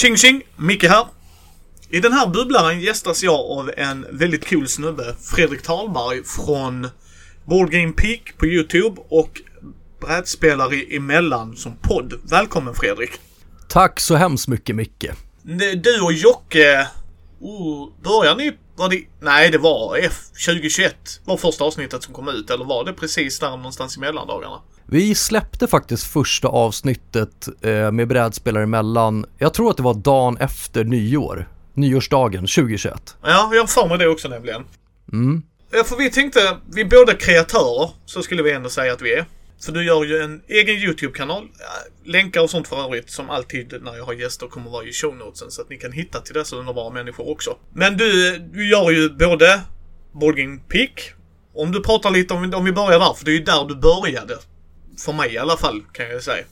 Tjing tjing! Micke här. I den här bubblaren gästas jag av en väldigt cool snubbe, Fredrik Talberg från Board Game Peak på Youtube och brädspelare emellan som podd. Välkommen Fredrik! Tack så hemskt mycket Micke. Du och Jocke, oh, börjar ni, var det, nej det var F 2021 var första avsnittet som kom ut eller var det precis där någonstans i mellandagarna? Vi släppte faktiskt första avsnittet eh, med brädspelare emellan, jag tror att det var dagen efter nyår, nyårsdagen 2021. Ja, jag har för mig det också nämligen. Mm. Ja, för vi tänkte, vi är båda kreatörer, så skulle vi ändå säga att vi är. För du gör ju en egen YouTube-kanal. Länkar och sånt för övrigt som alltid när jag har gäster kommer vara i show notesen så att ni kan hitta till dessa underbara människor också. Men du, du gör ju både Boardgame Peak. Om du pratar lite om, om vi börjar där, för det är ju där du började. För mig i alla fall kan jag säga.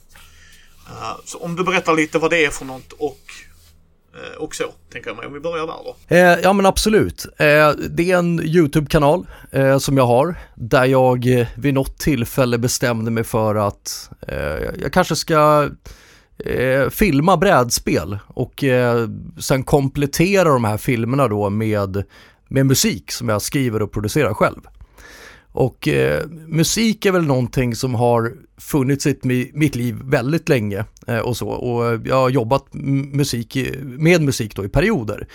Uh, så om du berättar lite vad det är för något och eh, och så, tänker jag mig. Om vi börjar där då. Eh, ja men absolut. Eh, det är en YouTube-kanal eh, som jag har där jag eh, vid något tillfälle bestämde mig för att eh, jag kanske ska eh, filma brädspel och sen komplettera de här filmerna då med, med musik som jag skriver och producerar själv. Och eh, musik är väl någonting som har funnits i mitt liv väldigt länge eh, och så. Och eh, jag har jobbat musik, med musik då i perioder.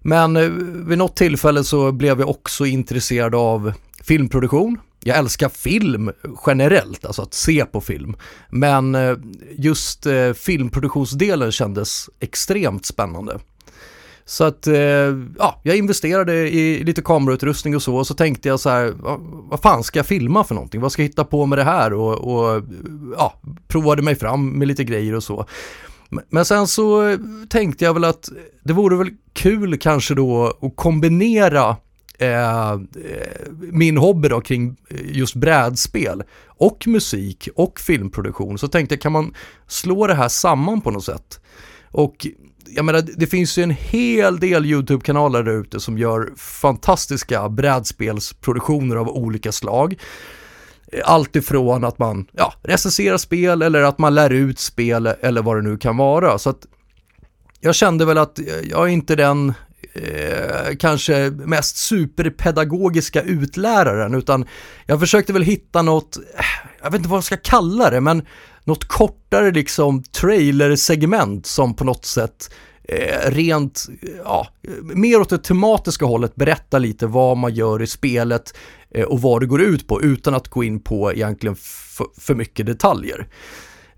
Men eh, vid något tillfälle så blev jag också intresserad av filmproduktion. Jag älskar film generellt, alltså att se på film. Men eh, just eh, filmproduktionsdelen kändes extremt spännande. Så att, eh, ja, jag investerade i lite kamerautrustning och så och så tänkte jag så här, vad, vad fan ska jag filma för någonting? Vad ska jag hitta på med det här? Och, och ja, provade mig fram med lite grejer och så. Men sen så tänkte jag väl att det vore väl kul kanske då att kombinera eh, min hobby då kring just brädspel och musik och filmproduktion. Så tänkte jag, kan man slå det här samman på något sätt? Och jag menar, det finns ju en hel del YouTube-kanaler där ute som gör fantastiska brädspelsproduktioner av olika slag. Allt ifrån att man ja, recenserar spel eller att man lär ut spel eller vad det nu kan vara. Så att jag kände väl att jag är inte den eh, kanske mest superpedagogiska utläraren utan jag försökte väl hitta något, eh, jag vet inte vad jag ska kalla det, men något kortare liksom trailer-segment som på något sätt eh, rent, ja, mer åt det tematiska hållet berättar lite vad man gör i spelet eh, och vad det går ut på utan att gå in på egentligen för mycket detaljer.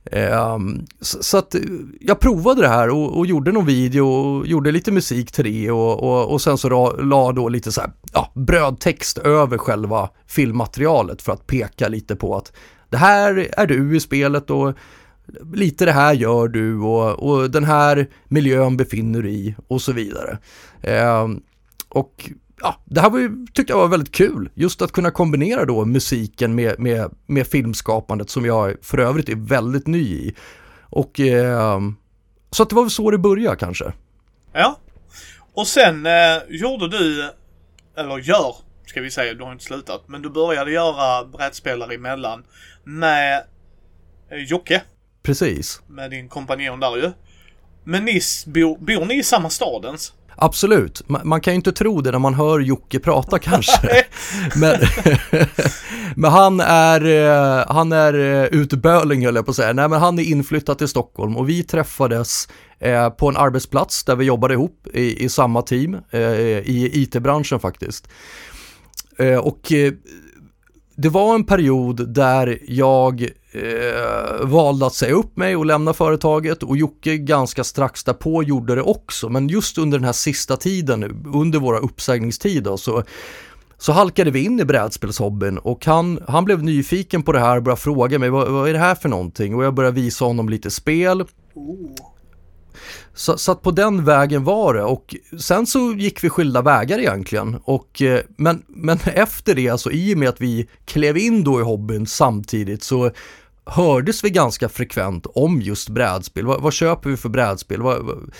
Eh, så, så, att eh, jag provade det här och, och, gjorde någon video och gjorde lite musik till det och, och, och sen så la, la då lite så här, ja, brödtext över själva filmmaterialet för att peka lite på att det här är du i spelet och lite det här gör du och, och den här miljön befinner du i och så vidare. Eh, och ja, det här var ju, tyckte jag var väldigt kul, just att kunna kombinera då musiken med, med, med filmskapandet som jag för övrigt är väldigt ny i. Och eh, så att det var väl så det började kanske. Ja. Och sen eh, gjorde du, eller gör, ska vi säga, du har inte slutat, men du började göra brädspelare emellan med eh, Jocke. Precis. Med din kompanjon där ju. Men ni bor, bor ni i samma stad ens? Absolut, man, kan ju inte tro det när man hör Jocke prata kanske. men, men han är, eh, han är eh, utböling höll jag på att säga. Nej men han är inflyttad till Stockholm och vi träffades på en arbetsplats där vi jobbade ihop i, i samma team i IT-branschen faktiskt. och det var en period där jag eh, valde att säga upp mig och lämna företaget och Jocke ganska strax därpå gjorde det också. Men just under den här sista tiden, under våra uppsägningstider så, så halkade vi in i brädspelshobbyn och han, han blev nyfiken på det här och började fråga mig vad, vad är det här för någonting? Och jag började visa honom lite spel. Oh. Så, så, att på den vägen var det och sen så gick vi skilda vägar egentligen. Och, eh, men, men efter det, alltså i och med att vi klev in då i hobbyn samtidigt så hördes vi ganska frekvent om just brädspel. Vad, vad köper vi för brädspel? Vad, vad,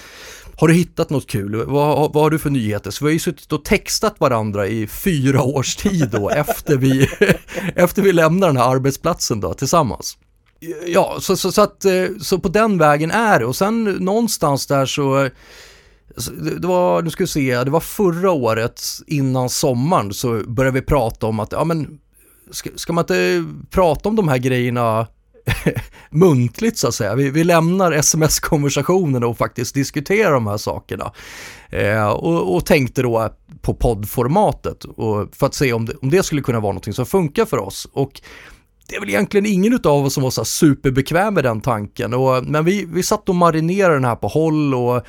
har du hittat något kul? Vad, vad har du för nyheter? Så vi har ju suttit och textat varandra i fyra års tid då efter vi, efter vi lämnar den här arbetsplatsen då tillsammans. Ja, så, så, så, att, eh, så på den vägen är det och sen någonstans där så det var, nu ska vi se, det var förra året innan sommaren så började vi prata om att, ja men ska, ska man inte prata om de här grejerna muntligt så att säga. Vi, vi lämnar sms-konversationerna och faktiskt diskuterar de här sakerna. Eh, och, och, tänkte då på poddformatet och för att se om det, om det skulle kunna vara något som funkar för oss. Och det är väl egentligen ingen av oss som var så superbekväm med den tanken. Och, men vi, vi satt och marinerade den här på håll och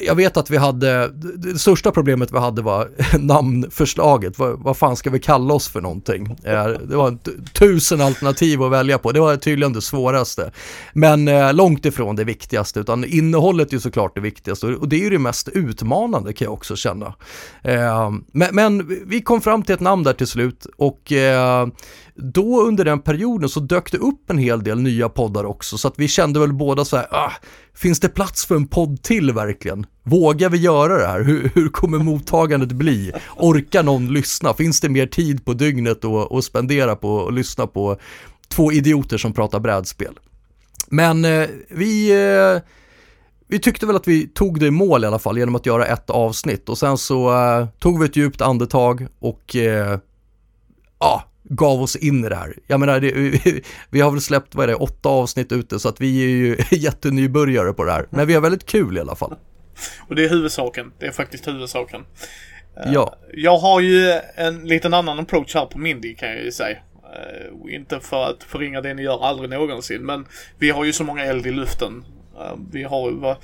jag vet att vi hade, det största problemet vi hade var namnförslaget. Vad, vad fan ska vi kalla oss för någonting? Eh, det var tusen alternativ att välja på. Det var tydligen det svåraste. Men eh, långt ifrån det viktigaste, utan innehållet är såklart det viktigaste och det är ju det mest utmanande kan jag också känna. Eh, men, men vi kom fram till ett namn där till slut och då under den perioden så dök det upp en hel del nya poddar också så att vi kände väl båda så här, ah, finns det plats för en podd till verkligen? Vågar vi göra det här? Hur, hur kommer mottagandet bli? Orkar någon lyssna? Finns det mer tid på dygnet att spendera på att lyssna på två idioter som pratar brädspel? Men eh, vi eh, vi tyckte väl att vi tog det i mål i alla fall genom att göra ett avsnitt och sen så eh, tog vi ett djupt andetag och eh, ja, gav oss in i det här. Jag menar, det, vi, vi, har väl släppt, vad är det, åtta avsnitt ute så att vi är ju jättenybörjare på det här. Men vi har väldigt kul i alla fall. Och det är huvudsaken. Det är faktiskt huvudsaken. Eh, ja. Jag har ju en liten annan approach här på Mindy kan jag ju säga. Uh, inte för att förringa det ni gör aldrig någonsin, men vi har ju så många eld i luften. Uh, vi har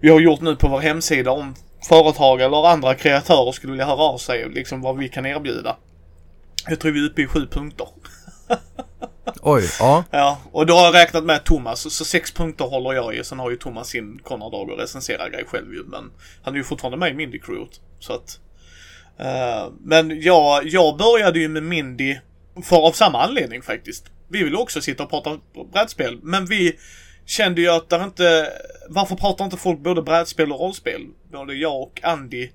vi har gjort nu på vår hemsida om företag eller andra kreatörer skulle vilja höra av sig, liksom vad vi kan erbjuda. Jag tror vi är uppe i sju punkter. Oj, ja. Ja, och då har jag räknat med Thomas. Så sex punkter håller jag i. Sen har ju Thomas sin Konrad och recenserar grejer själv ju. Men han är ju fortfarande med i Mindy Crewet. Så att... Uh, men ja, jag började ju med Mindy för av samma anledning faktiskt. Vi ville också sitta och prata brädspel. Men vi kände ju att där inte... Varför pratar inte folk både brädspel och rollspel? Både jag och Andy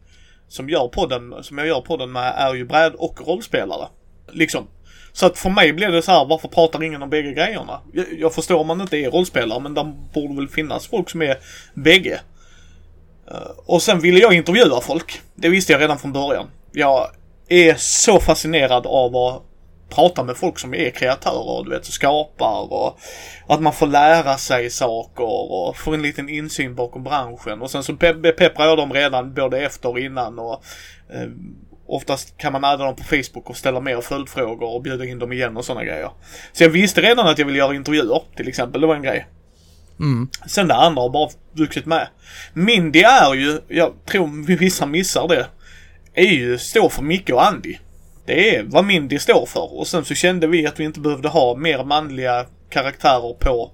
som gör podden, som jag gör podden med, är ju bräd och rollspelare. Liksom. Så att för mig blev det så här, varför pratar ingen om bägge grejerna? Jag, jag förstår om man inte är rollspelare, men där borde väl finnas folk som är bägge. Uh, och sen ville jag intervjua folk. Det visste jag redan från början. Jag är så fascinerad av att prata med folk som är kreatörer, du vet, och skapar och att man får lära sig saker och får en liten insyn bakom branschen. Och sen så pe pepprar jag dem redan både efter och innan och eh, Oftast kan man adda dem på Facebook och ställa mer följdfrågor och bjuda in dem igen och sådana grejer. Så jag visste redan att jag ville göra intervjuer till exempel. Det var en grej. Mm. Sen det andra har bara vuxit med. Mindy är ju, jag tror vissa missar det, är ju, står för Micke och Andy. Det är vad Mindy står för. Och sen så kände vi att vi inte behövde ha mer manliga karaktärer på,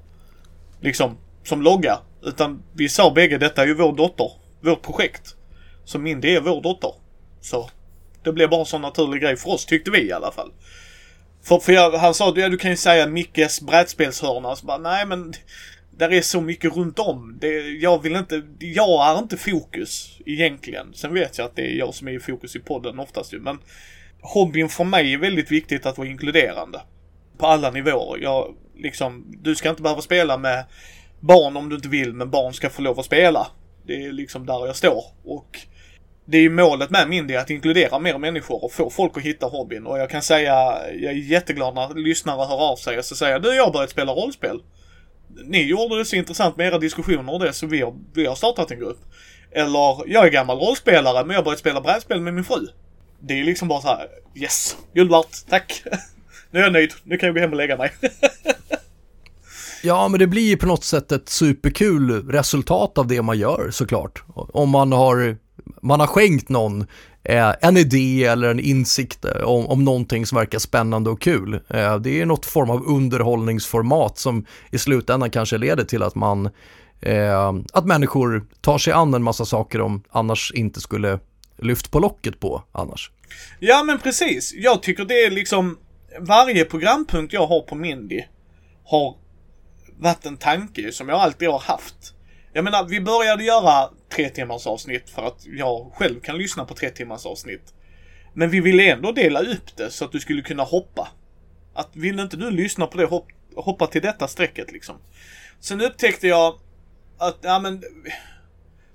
liksom, som logga. Utan vi sa bägge, detta är ju vår dotter. Vårt projekt. Så Mindy är vår dotter. Så det blev bara en sån naturlig grej för oss, tyckte vi i alla fall. För, för jag, han sa, ja, du kan ju säga Mickes brädspelshörna. Så bara, nej men där är så mycket runt om. Det, jag vill inte, jag är inte fokus egentligen. Sen vet jag att det är jag som är i fokus i podden oftast ju, men hobbyn för mig är väldigt viktigt att vara inkluderande. På alla nivåer. Jag, liksom, du ska inte behöva spela med barn om du inte vill, men barn ska få lov att spela. Det är liksom där jag står. Och det är ju målet med Mindy att inkludera mer människor och få folk att hitta hobbyn. Och jag kan säga, jag är jätteglad när lyssnare hör av sig och så säger du, jag har börjat spela rollspel. Ni gjorde det så intressant med era diskussioner och det, så vi har, vi har startat en grupp. Eller, jag är gammal rollspelare men jag har börjat spela brädspel med min fru. Det är liksom bara så här, yes, guldvärt, tack. nu är jag nöjd, nu kan jag gå hem och lägga mig. Ja, men det blir ju på något sätt ett superkul resultat av det man gör såklart. Om man har, man har skänkt någon eh, en idé eller en insikt om, om någonting som verkar spännande och kul. Eh, det är något form av underhållningsformat som i slutändan kanske leder till att man eh, att människor tar sig an en massa saker de annars inte skulle lyft på locket på annars. Ja men precis. Jag tycker det är liksom varje programpunkt jag har på Mindy har varit en tanke som jag alltid har haft. Jag menar, vi började göra tre timmars avsnitt för att jag själv kan lyssna på tre timmars avsnitt. Men vi ville ändå dela upp det så att du skulle kunna hoppa. Att vill inte du lyssna på det hoppa till detta strecket liksom. Sen upptäckte jag att, ja men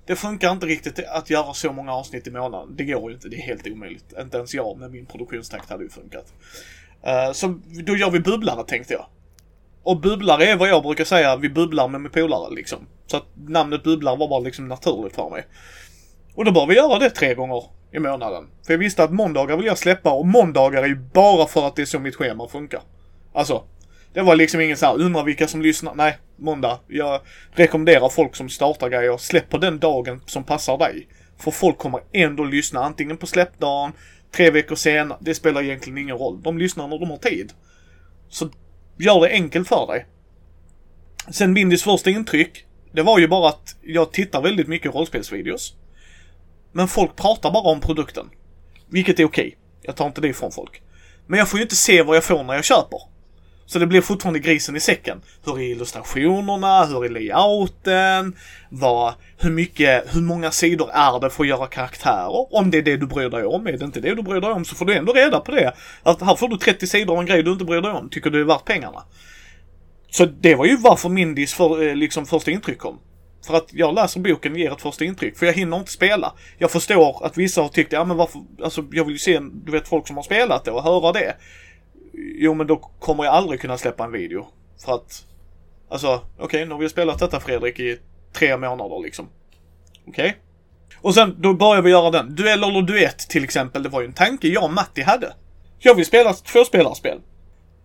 det funkar inte riktigt att göra så många avsnitt i månaden. Det går ju inte, det är helt omöjligt. Inte ens jag med min produktionstakt hade ju funkat. Uh, så då gör vi bubblare tänkte jag. Och bubblare är vad jag brukar säga, vi bubblar med min polare liksom. Så att namnet bubblar var bara liksom naturligt för mig. Och då bör vi göra det tre gånger i månaden. För jag visste att måndagar vill jag släppa och måndagar är ju bara för att det är så mitt schema funkar. Alltså, det var liksom ingen så här, undrar vilka som lyssnar. Nej, måndag. Jag rekommenderar folk som startar grejer, släpp på den dagen som passar dig. För folk kommer ändå lyssna antingen på släppdagen, tre veckor senare. Det spelar egentligen ingen roll. De lyssnar när de har tid. Så gör det enkelt för dig. Sen Bindys första intryck, det var ju bara att jag tittar väldigt mycket rollspelsvideos. Men folk pratar bara om produkten. Vilket är okej. Okay. Jag tar inte det ifrån folk. Men jag får ju inte se vad jag får när jag köper. Så det blir fortfarande grisen i säcken. Hur är illustrationerna? Hur är layouten? Vad, hur mycket, hur många sidor är det för att göra karaktärer? Om det är det du bryr dig om. Är det inte det du bryr dig om så får du ändå reda på det. Att här får du 30 sidor av en grej du inte bryr dig om. Tycker du det är värt pengarna? Så det var ju varför Mindys för, eh, liksom första intryck kom. För att jag läser boken och ger ett första intryck. För jag hinner inte spela. Jag förstår att vissa har tyckt, ja men varför, alltså jag vill ju se, du vet folk som har spelat det och höra det. Jo men då kommer jag aldrig kunna släppa en video. För att, alltså okej okay, nu har vi spelat detta Fredrik i tre månader liksom. Okej? Okay? Och sen då börjar vi göra den. Duell eller duett till exempel, det var ju en tanke jag och Matti hade. Jag vill spela tvåspelarspel.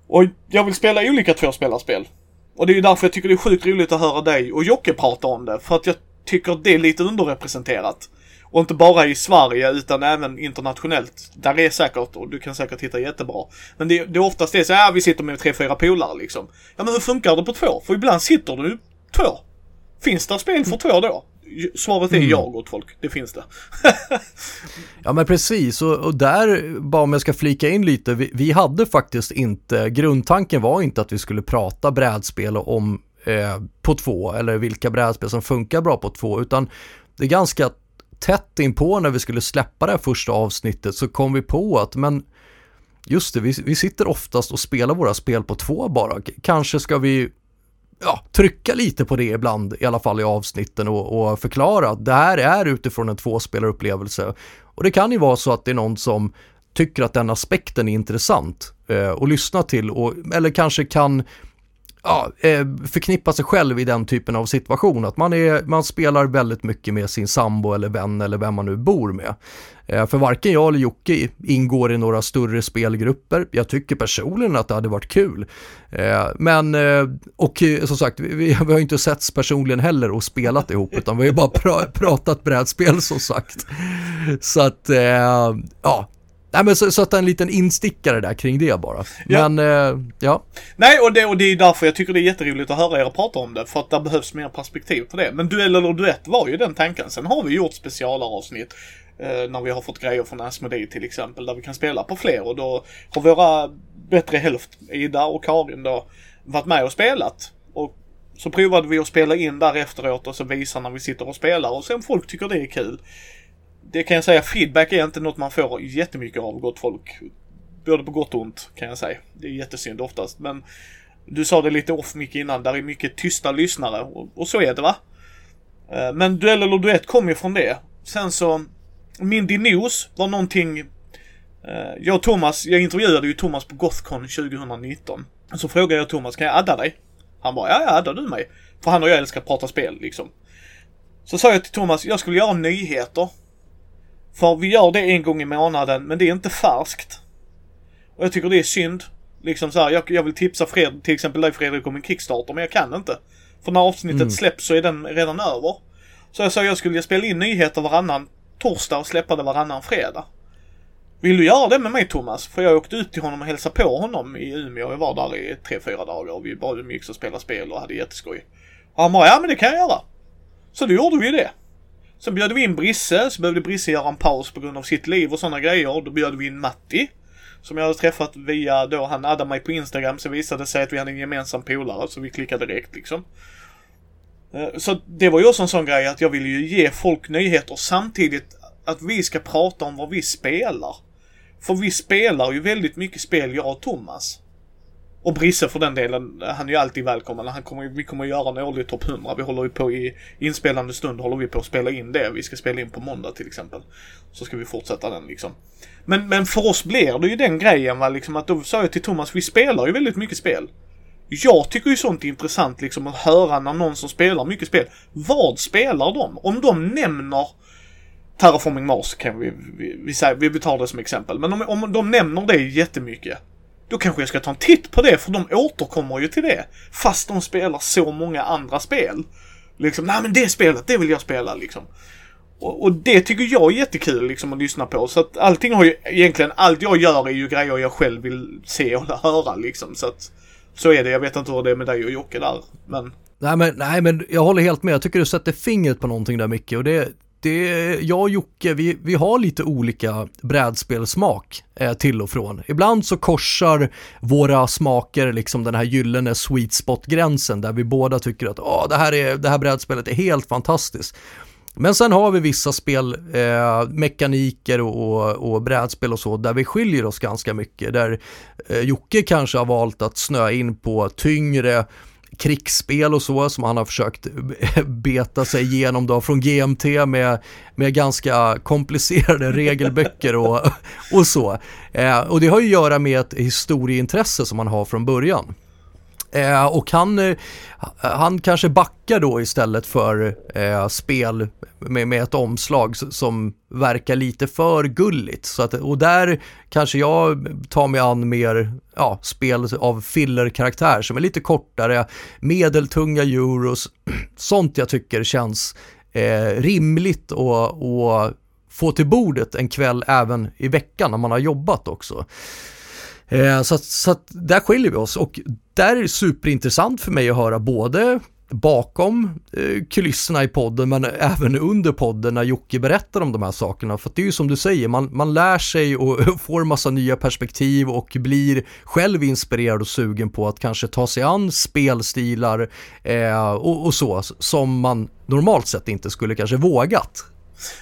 Och jag vill spela olika tvåspelarspel. Och det är ju därför jag tycker det är sjukt roligt att höra dig och Jocke prata om det. För att jag tycker det är lite underrepresenterat. Och inte bara i Sverige utan även internationellt. Där är säkert, och du kan säkert hitta jättebra. Men det, det är oftast det så här, vi sitter med tre, fyra polare liksom. Ja men hur funkar det på två? För ibland sitter du två. Finns det spel för två då? Svaret är mm. ja gott folk, det finns det. ja men precis, och, och, där, bara om jag ska flika in lite, vi, vi, hade faktiskt inte, grundtanken var inte att vi skulle prata brädspel om eh, på två, eller vilka brädspel som funkar bra på två, utan det är ganska tätt inpå när vi skulle släppa det här första avsnittet så kom vi på att men just det, vi, vi sitter oftast och spelar våra spel på två bara. Kanske ska vi ja, trycka lite på det ibland, i alla fall i avsnitten och, och förklara att det här är utifrån en tvåspelarupplevelse. Och det kan ju vara så att det är någon som tycker att den aspekten är intressant eh, att lyssna till och, eller kanske kan ja, eh, förknippa sig själv i den typen av situation. Att man, är, man spelar väldigt mycket med sin sambo eller vän eller vem man nu bor med. Eh, för varken jag eller Jocke ingår i några större spelgrupper. Jag tycker personligen att det hade varit kul. Eh, men, och som sagt, vi, vi har inte setts personligen heller och spelat ihop utan vi har bara pra pratat brädspel som sagt. Så att, ja, Nej men så, så att en liten instickare där kring det bara. Ja. Men, eh, ja. Nej och det, och det är därför jag tycker det är jätteroligt att höra er prata om det. För att det behövs mer perspektiv på det. Men duell eller duett var ju den tanken. Sen har vi gjort specialavsnitt. Eh, när vi har fått grejer från Asmodee till exempel. Där vi kan spela på fler. Och då har våra bättre hälft, Ida och Karin då, varit med och spelat. Och så provade vi att spela in där efteråt och så visa när vi sitter och spelar. Och sen folk tycker det är kul det kan jag säga, feedback är inte något man får jättemycket av gott folk. Både på gott och ont kan jag säga. Det är jättesynd oftast. Men du sa det lite off mycket innan, där är mycket tysta lyssnare. Och, och så är det va? Eh, men duell eller duett kom ju från det. Sen så, Mindy News var någonting eh, jag och Thomas, jag intervjuade ju Thomas på Gothcon 2019. Så frågade jag Thomas, kan jag adda dig? Han bara, ja, ja, adda du mig. För han och jag älskar att prata spel liksom. Så sa jag till Thomas, jag skulle göra nyheter för vi gör det en gång i månaden, men det är inte färskt. Och jag tycker det är synd. Liksom så här, jag, jag vill tipsa Fred, till exempel dig Fredrik om en Kickstarter, men jag kan inte. För när avsnittet mm. släpps så är den redan över. Så jag sa jag skulle spela in nyheter varannan torsdag och släppa det varannan fredag. Vill du göra det med mig Thomas? För jag åkte ut till honom och hälsade på honom i Umeå. Jag var där i tre, fyra dagar och vi bara umgicks och spelade spel och hade jätteskoj. Och han bara, ja men det kan jag göra. Så då gjorde vi det. Sen bjöd vi in Brisse, så behövde Brisse göra en paus på grund av sitt liv och sådana grejer. Då bjöd vi in Matti. Som jag hade träffat via då han addade mig på Instagram så visade det sig att vi hade en gemensam polare så vi klickade direkt liksom. Eh, så det var ju också en sån grej att jag ville ju ge folk nyheter samtidigt att vi ska prata om vad vi spelar. För vi spelar ju väldigt mycket spel, jag och Thomas. Och Brisse för den delen, han är ju alltid välkommen. Han kommer, vi kommer göra en årlig topp 100. Vi håller ju på i inspelande stund håller vi på att spela in det. Vi ska spela in på måndag till exempel. Så ska vi fortsätta den liksom. Men, men för oss blir det ju den grejen va, liksom att då sa jag till Thomas, vi spelar ju väldigt mycket spel. Jag tycker ju sånt är intressant liksom att höra när någon som spelar mycket spel, vad spelar de? Om de nämner Terraforming Mars kan vi, vi, vi, säga, vi tar det som exempel. Men om, om de nämner det jättemycket. Då kanske jag ska ta en titt på det för de återkommer ju till det. Fast de spelar så många andra spel. Liksom, nej men det spelet, det vill jag spela liksom. Och, och, det tycker jag är jättekul liksom att lyssna på. Så att allting har ju egentligen, allt jag gör är ju grejer jag själv vill se och höra liksom. Så att så är det. Jag vet inte hur det är med dig och Jocke där. Men... Nej men, nej men jag håller helt med. Jag tycker du sätter fingret på någonting där Micke. Och det, det, jag och Jocke, vi, vi har lite olika brädspelsmak eh, till och från. Ibland så korsar våra smaker liksom den här gyllene sweet spot-gränsen där vi båda tycker att Åh, det, här är, det här brädspelet är helt fantastiskt. Men sen har vi vissa spelmekaniker eh, och, och, och brädspel och så där vi skiljer oss ganska mycket. Där eh, Jocke kanske har valt att snöa in på tyngre krigsspel och så som han har försökt beta sig igenom då från GMT med, med ganska komplicerade regelböcker och, och så. Eh, och det har ju att göra med ett historieintresse som man har från början. Eh, och han, eh, han kanske backar då istället för eh, spel med, med ett omslag som verkar lite för gulligt. Så att, och där kanske jag tar mig an mer ja, spel av filler-karaktär som är lite kortare, medeltunga euros, sånt jag tycker känns eh, rimligt och, få till bordet en kväll även i veckan när man har jobbat också. Eh, så, att, så att där skiljer vi oss och där är det superintressant för mig att höra både bakom eh, kulisserna i podden men även under podden när Jocke berättar om de här sakerna. För det är ju som du säger, man, man lär sig och får massa nya perspektiv och blir själv inspirerad och sugen på att kanske ta sig an spelstilar eh, och, och, så som man normalt sett inte skulle kanske vågat.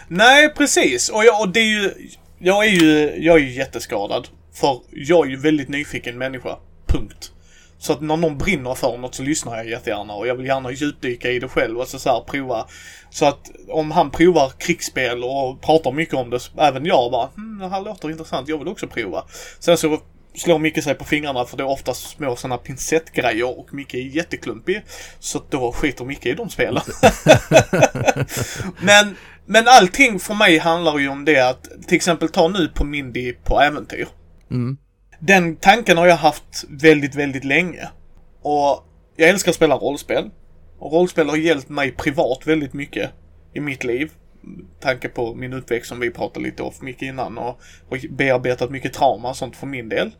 Nej, precis. Och, jag, och det är ju, jag är ju, jag är ju jätteskadad. För jag är ju väldigt nyfiken människa. Punkt. Så att när någon brinner för något så lyssnar jag jättegärna och jag vill gärna djupdyka i det själv och så, så här, prova. Så att om han provar krigsspel och pratar mycket om det, även jag bara hm, det här låter intressant, jag vill också prova. Sen så slår Micke sig på fingrarna för det är oftast små sådana pincettgrejer och Micke är jätteklumpig. Så då skiter Micke i de spelen. men, men allting för mig handlar ju om det att till exempel ta nu på Mindy på äventyr. Mm. Den tanken har jag haft väldigt, väldigt länge. Och jag älskar att spela rollspel. Och rollspel har hjälpt mig privat väldigt mycket i mitt liv. Tanke på min uppväxt som vi pratade lite om mycket innan och, och bearbetat mycket trauma och sånt för min del.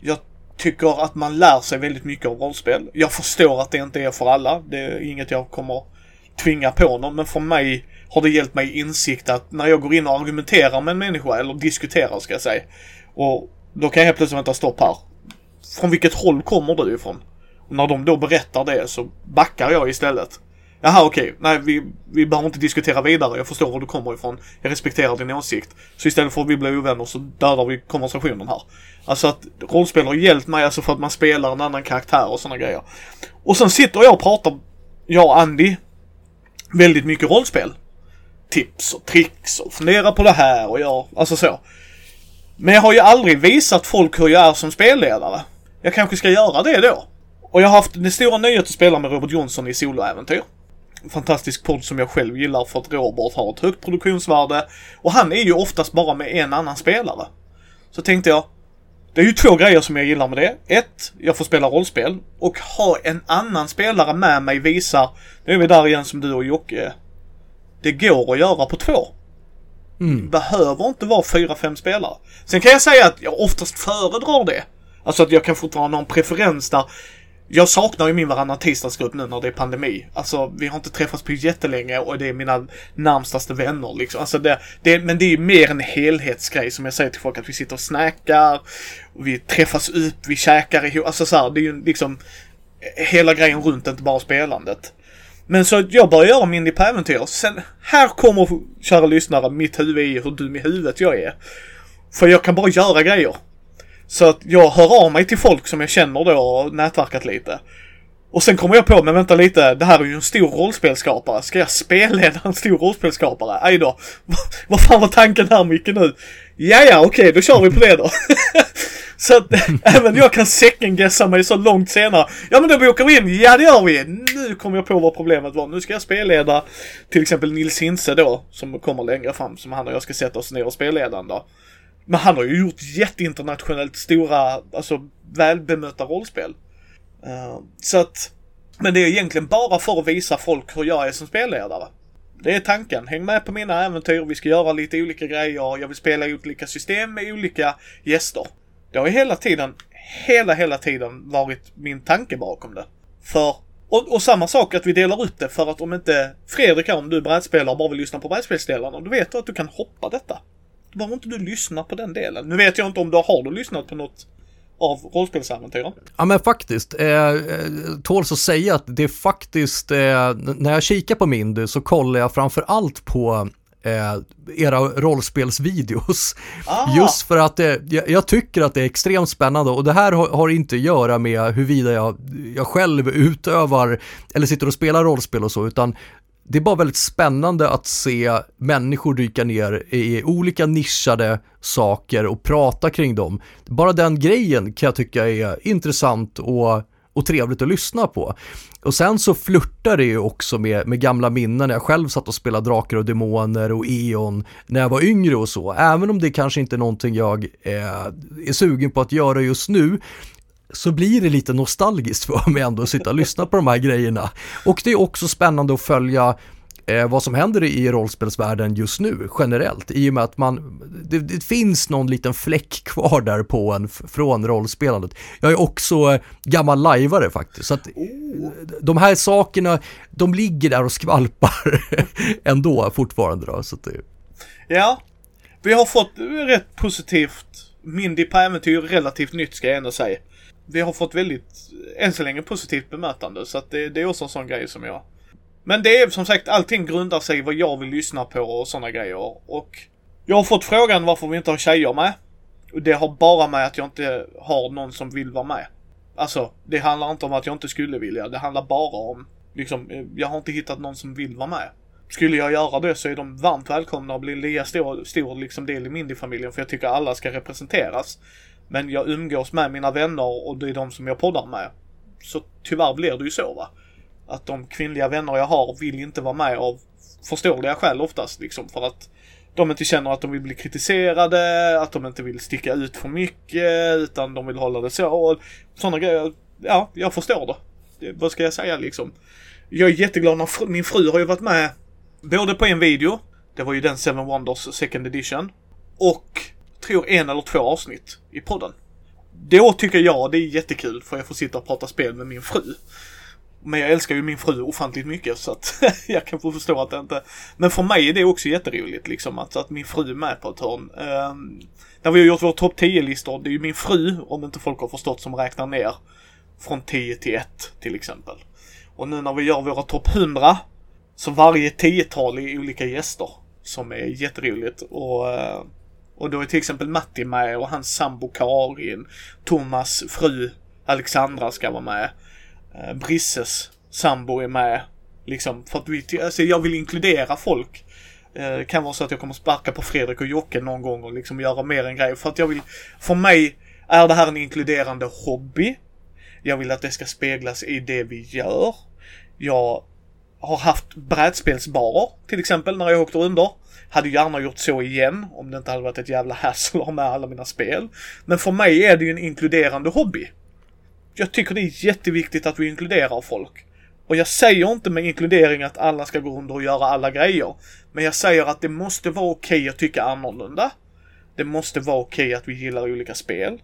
Jag tycker att man lär sig väldigt mycket av rollspel. Jag förstår att det inte är för alla. Det är inget jag kommer tvinga på någon, men för mig har det hjälpt mig insikt att när jag går in och argumenterar med en människa, eller diskuterar ska jag säga, och då kan jag helt plötsligt vänta stopp här. Från vilket håll kommer du ifrån? Och när de då berättar det så backar jag istället. Jaha okej, okay. nej vi, vi behöver inte diskutera vidare. Jag förstår var du kommer ifrån. Jag respekterar din åsikt. Så istället för att vi blir ovänner så dödar vi konversationen här. Alltså att rollspel har hjälpt mig alltså för att man spelar en annan karaktär och sådana grejer. Och sen sitter jag och pratar, jag och Andy, väldigt mycket rollspel. Tips och tricks och fundera på det här och jag, alltså så. Men jag har ju aldrig visat folk hur jag är som spelledare. Jag kanske ska göra det då. Och jag har haft det stora nöjet att spela med Robert Jonsson i soloäventyr. Fantastisk podd som jag själv gillar för att Robert har ett högt produktionsvärde. Och han är ju oftast bara med en annan spelare. Så tänkte jag, det är ju två grejer som jag gillar med det. Ett, jag får spela rollspel. Och ha en annan spelare med mig visar, nu är vi där igen som du och Jocke. Det går att göra på två. Mm. Behöver inte vara fyra, fem spelare. Sen kan jag säga att jag oftast föredrar det. Alltså att jag kan fortfarande ha en preferens där. Jag saknar ju min varannan tisdagsgrupp nu när det är pandemi. Alltså vi har inte träffats på jättelänge och det är mina närmstaste vänner liksom. Alltså det, det, men det är mer en helhetsgrej som jag säger till folk att vi sitter och snackar. Och vi träffas upp, vi käkar ihop. Alltså så här, det är ju liksom hela grejen runt, inte bara spelandet. Men så jag börjar göra Mindy på äventyr. Sen, här kommer, kära lyssnare, mitt huvud i hur dum i huvudet jag är. För jag kan bara göra grejer. Så att jag hör av mig till folk som jag känner då och nätverkat lite. Och sen kommer jag på, men vänta lite, det här är ju en stor rollspelskapare. Ska jag spelleda en stor rollspelskapare? Aj då. Vad fan var tanken här Micke nu? Ja, ja, okej, okay, då kör vi på det då. så att även jag kan second mig så långt senare. Ja, men då bokar vi in. Ja, det gör vi. Nu kommer jag på vad problemet var. Nu ska jag spelleda till exempel Nils Hinse då, som kommer längre fram, som han och jag ska sätta oss ner och spelleda en dag. Men han har ju gjort jätteinternationellt stora, alltså välbemötta rollspel. Uh, så att, men det är egentligen bara för att visa folk hur jag är som spelledare. Det är tanken. Häng med på mina äventyr. Vi ska göra lite olika grejer. Jag vill spela i olika system med olika gäster. Det har hela tiden, hela, hela tiden varit min tanke bakom det. För, och, och samma sak att vi delar upp det för att om inte Fredrik här, om du är brädspelare och bara vill lyssna på brädspelsdelarna, då vet du att du kan hoppa detta. Då behöver inte du lyssna på den delen. Nu vet jag inte om du har du lyssnat på något av rollspelsäventyren. Ja men faktiskt, eh, eh tåls att säga att det är faktiskt, eh, när jag kikar på Mindy så kollar jag framför allt på era rollspelsvideos. Ah. Just för att det, jag, jag, tycker att det är extremt spännande och det här har, har inte att göra med huruvida jag, jag själv utövar eller sitter och spelar rollspel och så, utan det är bara väldigt spännande att se människor dyka ner i olika nischade saker och prata kring dem. Bara den grejen kan jag tycka är intressant och, och trevligt att lyssna på. Och sen så flörtar det ju också med, med gamla minnen när jag själv satt och spelade Drakar och Demoner och E.ON när jag var yngre och så. Även om det kanske inte är någonting jag eh, är sugen på att göra just nu så blir det lite nostalgiskt för mig ändå att sitta och lyssna på de här grejerna. Och det är också spännande att följa eh, vad som händer i rollspelsvärlden just nu generellt i och med att man, det, det finns någon liten fläck kvar där på en från rollspelandet. Jag är också eh, gammal lajvare faktiskt, så att oh. de här sakerna, de ligger där och skvalpar ändå fortfarande då. Så att det... Ja, vi har fått rätt positivt Mindy på äventyr, relativt nytt ska jag ändå säga vi har fått väldigt, än så länge, positivt bemötande. Så att det, det är också en sån grej som jag... Men det är som sagt, allting grundar sig i vad jag vill lyssna på och sådana grejer. Och jag har fått frågan varför vi inte har tjejer med. Och det har bara med att jag inte har någon som vill vara med. Alltså, det handlar inte om att jag inte skulle vilja. Det handlar bara om, liksom, eh, jag har inte hittat någon som vill vara med. Skulle jag göra det så är de varmt välkomna att bli lika stor, stor liksom del i Mindy-familjen för jag tycker alla ska representeras. Men jag umgås med mina vänner och det är de som jag poddar med. Så tyvärr blir det ju så va. Att de kvinnliga vänner jag har vill inte vara med av förståeliga skäl oftast liksom för att de inte känner att de vill bli kritiserade, att de inte vill sticka ut för mycket utan de vill hålla det så. Sådana grejer. Ja, jag förstår det. det. Vad ska jag säga liksom? Jag är jätteglad när fr min fru har ju varit med både på en video, det var ju den Seven Wonders second edition, och tror en eller två avsnitt i podden. Då tycker jag det är jättekul för jag får sitta och prata spel med min fru. Men jag älskar ju min fru ofantligt mycket så att jag kan få förstå att det inte... Men för mig är det också jätteroligt liksom att, att min fru är med på ett hörn. Um, när vi har gjort vår topp 10-listor, det är ju min fru, om inte folk har förstått, som räknar ner från 10 till 1 till exempel. Och nu när vi gör våra topp 100, så varje tiotal är olika gäster. Som är jätteroligt och eh, och då är till exempel Matti med och hans sambo Karin. Thomas fru Alexandra ska vara med. Eh, Brisses sambo är med. Liksom för att vi, alltså jag vill inkludera folk. Eh, kan vara så att jag kommer sparka på Fredrik och Jocke någon gång och liksom göra mer en grej. För att jag vill, för mig är det här en inkluderande hobby. Jag vill att det ska speglas i det vi gör. Jag har haft brädspelsbarer till exempel när jag åkte under. Hade gärna gjort så igen om det inte hade varit ett jävla hassle att ha med alla mina spel. Men för mig är det ju en inkluderande hobby. Jag tycker det är jätteviktigt att vi inkluderar folk. Och jag säger inte med inkludering att alla ska gå under och göra alla grejer. Men jag säger att det måste vara okej okay att tycka annorlunda. Det måste vara okej okay att vi gillar olika spel.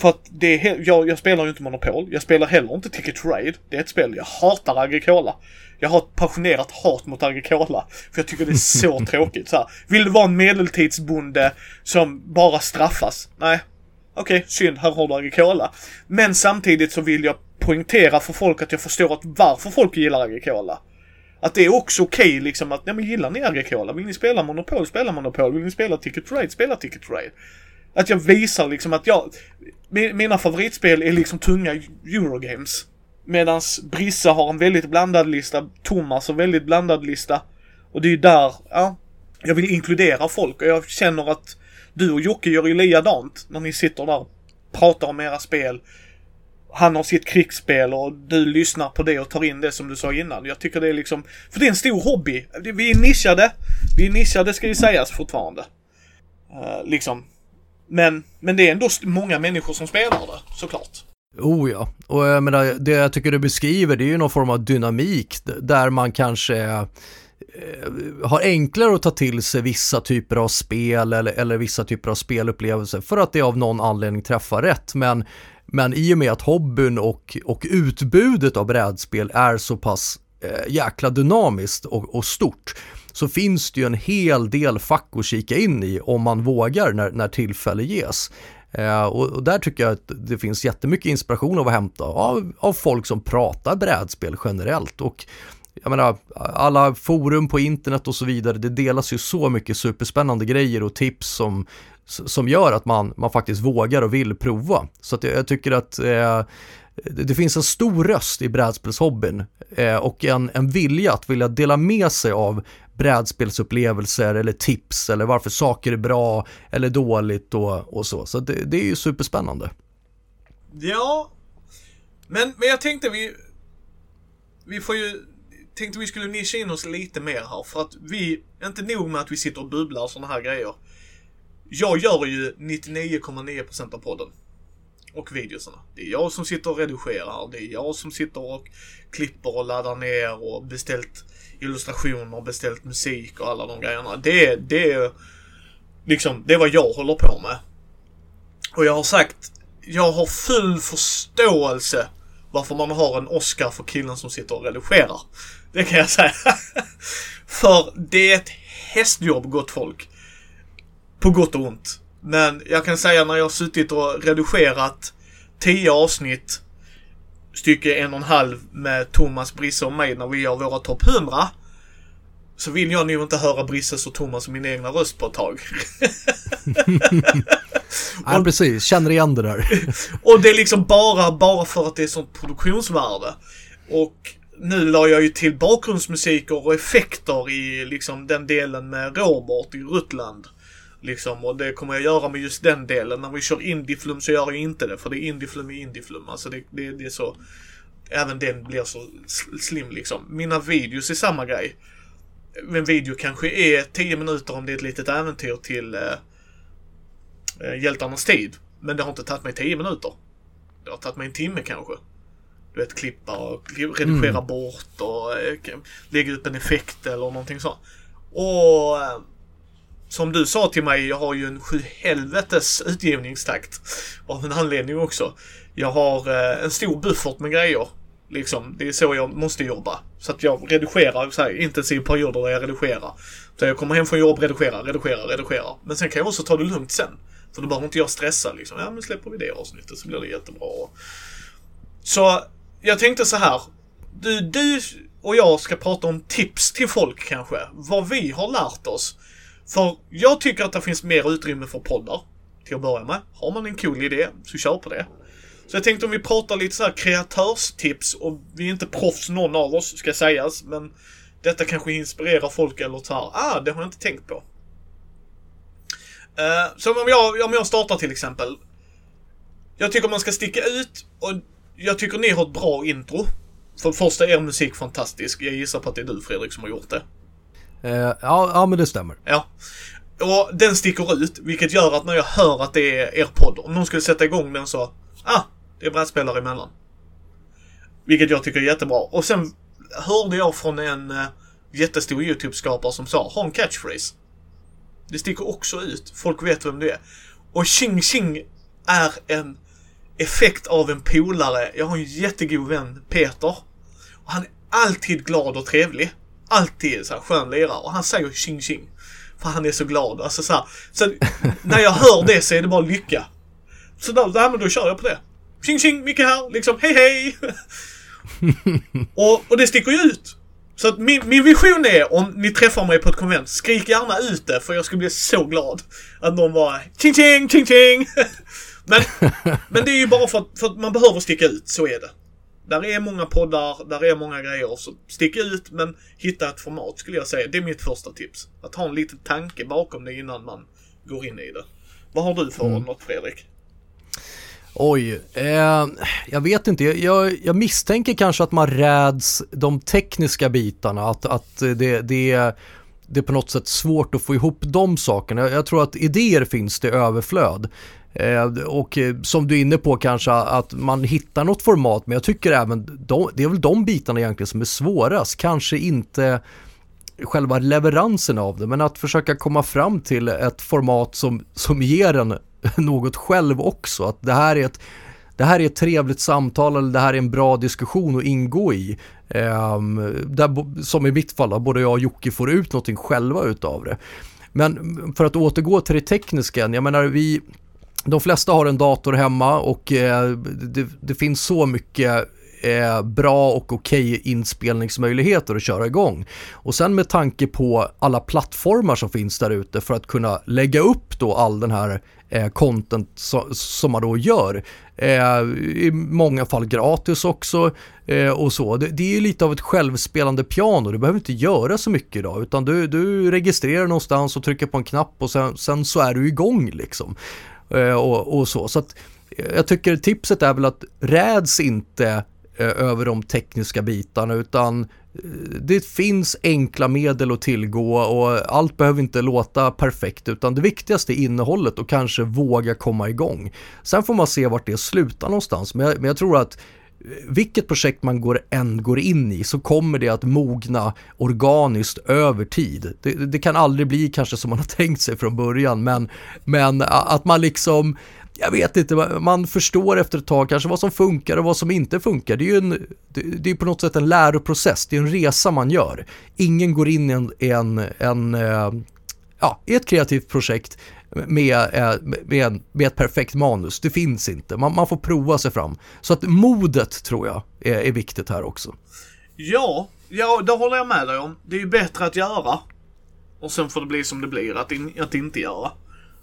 För att det är, jag, jag spelar ju inte Monopol. Jag spelar heller inte Ticket Ride. Det är ett spel, jag hatar Agricola. Jag har ett passionerat hat mot Agricola. För jag tycker det är så tråkigt. Så här, vill du vara en medeltidsbonde som bara straffas? Nej. Okej, okay, synd, här har du Agricola. Men samtidigt så vill jag poängtera för folk att jag förstår att varför folk gillar Agricola. Att det är också okej okay, liksom att, nej men gillar ni Agricola? Vill ni spela Monopol? Spela Monopol. Vill ni spela Ticket Ride? Spela Ticket Ride. Att jag visar liksom att jag, mina favoritspel är liksom tunga Eurogames. Medans Brissa har en väldigt blandad lista, Thomas har en väldigt blandad lista. Och det är ju där, ja, jag vill inkludera folk och jag känner att du och Jocke gör ju likadant när ni sitter där och pratar om era spel. Han har sitt krigsspel och du lyssnar på det och tar in det som du sa innan. Jag tycker det är liksom, för det är en stor hobby. Vi är nischade. Vi är nischade ska ju sägas fortfarande. Uh, liksom. Men, men det är ändå många människor som spelar det, såklart. Oh ja, och jag menar, det jag tycker du beskriver det är ju någon form av dynamik där man kanske Eh, har enklare att ta till sig vissa typer av spel eller, eller vissa typer av spelupplevelser för att det av någon anledning träffar rätt. Men, men i och med att hobbyn och, och utbudet av brädspel är så pass eh, jäkla dynamiskt och, och stort så finns det ju en hel del fack att kika in i om man vågar när, när tillfälle ges. Eh, och, och, där tycker jag att det finns jättemycket inspiration att hämta av, av folk som pratar brädspel generellt. Och jag menar, alla forum på internet och så vidare, det delas ju så mycket superspännande grejer och tips som, som gör att man, man faktiskt vågar och vill prova. Så att jag, jag tycker att eh, det finns en stor röst i brädspelshobbyn eh, och en, en vilja att vilja dela med sig av brädspelsupplevelser eller tips eller varför saker är bra eller dåligt och, och så. Så det, det är ju superspännande. Ja, men, men jag tänkte vi, vi får ju, tänkte vi skulle nischa in oss lite mer här för att vi, inte nog med att vi sitter och bubblar och sådana här grejer. Jag gör ju 99,9% av podden och videosarna. Det är jag som sitter och redigerar. Det är jag som sitter och klipper och laddar ner och beställt illustrationer, beställt musik och alla de grejerna. Det, det är liksom, det är vad jag håller på med. Och jag har sagt, jag har full förståelse varför man har en Oscar för killen som sitter och redigerar. Det kan jag säga. för det är ett hästjobb, gott folk. På gott och ont. Men jag kan säga när jag har suttit och redigerat tio avsnitt stycke en och en halv med Thomas, Brisse och mig när vi gör våra topp 100. Så vill jag nog inte höra Brisses och Thomas och min egna röst på ett tag. ja, precis. Känner igen det där. och det är liksom bara, bara för att det är sånt produktionsvärde. Och nu la jag ju till bakgrundsmusiker och effekter i liksom den delen med Robert i Rutland. Liksom, och det kommer jag göra med just den delen. När vi kör Indieflum så gör jag inte det, för det är Indieflum i Indieflum. Alltså det, det, det är så... Även den blir så slim liksom. Mina videos är samma grej. En video kanske är 10 minuter om det är ett litet äventyr till eh, eh Hjältarnas tid. Men det har inte tagit mig 10 minuter. Det har tagit mig en timme kanske. Du vet, klippa och redigera mm. bort och eh, lägga upp en effekt eller någonting sånt. Och eh, som du sa till mig, jag har ju en sjuhelvetes utgivningstakt. Av en anledning också. Jag har eh, en stor buffert med grejer. Liksom, det är så jag måste jobba. Så att jag redigerar så här intensiv perioder där jag redigerar. Så jag kommer hem från jobb, redigerar, redigerar, redigerar. Men sen kan jag också ta det lugnt sen. För då behöver inte jag stressa liksom. Ja men släpper vi det avsnittet så blir det jättebra. Så jag tänkte så här. Du, du och jag ska prata om tips till folk kanske. Vad vi har lärt oss. För jag tycker att det finns mer utrymme för poddar. Till att börja med. Har man en cool idé, så kör på det. Så jag tänkte om vi pratar lite så här kreatörstips och vi är inte proffs någon av oss, ska sägas. Men detta kanske inspirerar folk eller så här, ah, det har jag inte tänkt på. Eh, uh, så om jag, om jag startar till exempel. Jag tycker man ska sticka ut och jag tycker ni har ett bra intro. För det första är er musik fantastisk. Jag gissar på att det är du Fredrik som har gjort det. Uh, ja, ja, men det stämmer. Ja. Och den sticker ut, vilket gör att när jag hör att det är er podd, om någon skulle sätta igång den så, ah, det är brädspelare emellan. Vilket jag tycker är jättebra. Och sen hörde jag från en uh, jättestor YouTube-skapare som sa, ha en catchphrase. Det sticker också ut. Folk vet vem det är. Och Ching Ching är en effekt av en polare. Jag har en jättegod vän, Peter. Och han är alltid glad och trevlig. Alltid så här skön lirare. Och han säger Ching Ching. För han är så glad. Alltså så, här. så när jag hör det så är det bara lycka. Så då, men då kör jag på det. Tjing tjing, Micke här. Liksom, hej hej! och, och det sticker ju ut. Så att min, min vision är om ni träffar mig på ett konvent, skrik gärna ut det för jag skulle bli så glad. Att någon bara ching ching ching ching. men, men det är ju bara för att, för att man behöver sticka ut, så är det. Där är många poddar, där är många grejer, så stick ut men hitta ett format skulle jag säga. Det är mitt första tips. Att ha en liten tanke bakom det innan man går in i det. Vad har du för mm. något Fredrik? Oj, eh, jag vet inte. Jag, jag, misstänker kanske att man räds de tekniska bitarna. Att, att det, det, det är på något sätt svårt att få ihop de sakerna. Jag, jag tror att idéer finns det överflöd. Eh, och eh, som du är inne på kanske att man hittar något format men jag tycker även de, det är väl de bitarna egentligen som är svårast. Kanske inte själva leveransen av det men att försöka komma fram till ett format som, som ger en något själv också. Att det här är ett det här är ett trevligt samtal eller det här är en bra diskussion att ingå i. Um, där, som i mitt fall, både jag och Jocke får ut någonting själva utav det. Men för att återgå till det tekniska, jag menar vi, de flesta har en dator hemma och eh, det, det, finns så mycket eh, bra och okej okay inspelningsmöjligheter att köra igång. Och sen med tanke på alla plattformar som finns där ute för att kunna lägga upp då all den här eh, content so som man då gör. Eh, I många fall gratis också eh, och så. Det, det, är lite av ett självspelande piano. Du behöver inte göra så mycket idag utan du, du registrerar någonstans och trycker på en knapp och sen, sen så är du igång liksom. Eh, och, och, så. Så att eh, jag tycker tipset är väl att räds inte eh, över de tekniska bitarna utan det finns enkla medel att tillgå och allt behöver inte låta perfekt utan det viktigaste är innehållet och kanske våga komma igång. Sen får man se vart det slutar någonstans men jag, men jag tror att vilket projekt man går, än går in i så kommer det att mogna organiskt över tid. Det, det, kan aldrig bli kanske som man har tänkt sig från början men, men att man liksom jag vet inte, man förstår efter ett tag kanske vad som funkar och vad som inte funkar. Det är ju en, det är på något sätt en läroprocess, det är en resa man gör. Ingen går in i en, en, en eh, ja, i ett kreativt projekt med, eh, med, med ett perfekt manus. Det finns inte. Man, man får prova sig fram. Så att modet tror jag är, är viktigt här också. Ja, ja, det håller jag med dig om. Det är ju bättre att göra. Och sen får det bli som det blir, att, in, att inte göra.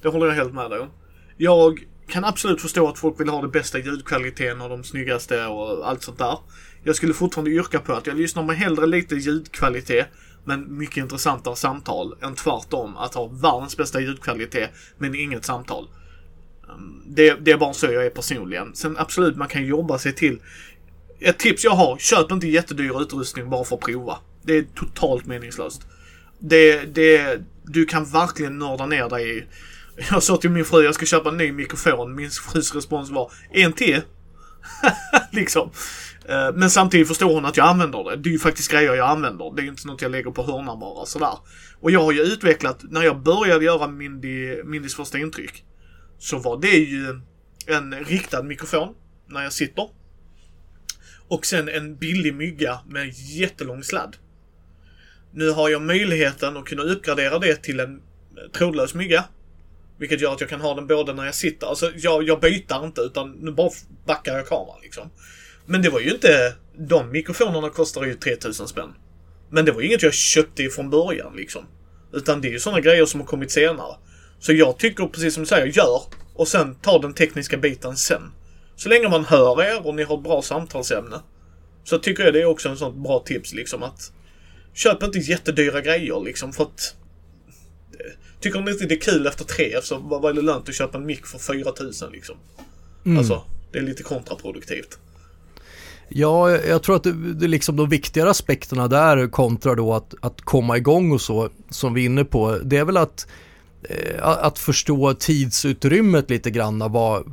Det håller jag helt med dig om. Jag kan absolut förstå att folk vill ha den bästa ljudkvaliteten och de snyggaste och allt sånt där. Jag skulle fortfarande yrka på att jag lyssnar med hellre lite ljudkvalitet men mycket intressantare samtal än tvärtom att ha världens bästa ljudkvalitet men inget samtal. Ehm, det, det är bara så jag är personligen. Sen absolut, man kan jobba sig till. Ett tips jag har, köp inte jättedyr utrustning bara för att prova. Det är totalt meningslöst. Det, det, du kan verkligen nörda ner dig i. Jag sa till min fru, jag ska köpa en ny mikrofon. Min frus respons var, en till? liksom. Eh, men samtidigt förstår hon att jag använder det. Det är ju faktiskt grejer jag använder. Det är ju inte något jag lägger på hörnan bara sådär. Och jag har ju utvecklat, när jag började göra Mindy, Mindys första intryck. Så var det ju en riktad mikrofon när jag sitter. Och sen en billig mygga med jättelång sladd. Nu har jag möjligheten att kunna uppgradera det till en trådlös mygga. Vilket gör att jag kan ha den både när jag sitter, alltså jag, jag byter inte utan nu bara backar jag kameran liksom. Men det var ju inte... De mikrofonerna kostar ju 3000 spänn. Men det var ju inget jag köpte från början liksom. Utan det är ju sådana grejer som har kommit senare. Så jag tycker precis som du säger, gör. Och sen ta den tekniska biten sen. Så länge man hör er och ni har ett bra samtalsämne. Så tycker jag det är också en sån bra tips liksom att Köp inte jättedyra grejer liksom för att Tycker ni inte det är kul efter tre så var det lönt att köpa en mick för 4000 liksom. Mm. Alltså, det är lite kontraproduktivt. Ja, jag tror att det, det liksom de viktigare aspekterna där kontra då att, att komma igång och så, som vi är inne på, det är väl att, eh, att förstå tidsutrymmet lite grann, vad,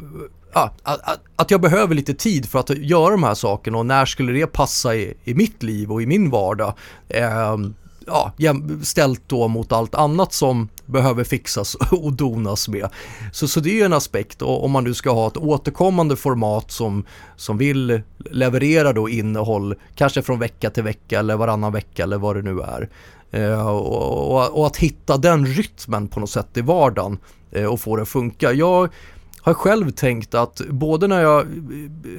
ja, att, att, jag behöver lite tid för att göra de här sakerna och när skulle det passa i, i mitt liv och i min vardag. Eh, ja, ställt då mot allt annat som behöver fixas och donas med. Så, så det är ju en aspekt och om man nu ska ha ett återkommande format som, som vill leverera då innehåll, kanske från vecka till vecka eller varannan vecka eller vad det nu är. Eh, och, och, och, att hitta den rytmen på något sätt i vardagen eh, och få det att funka. Jag har själv tänkt att både när jag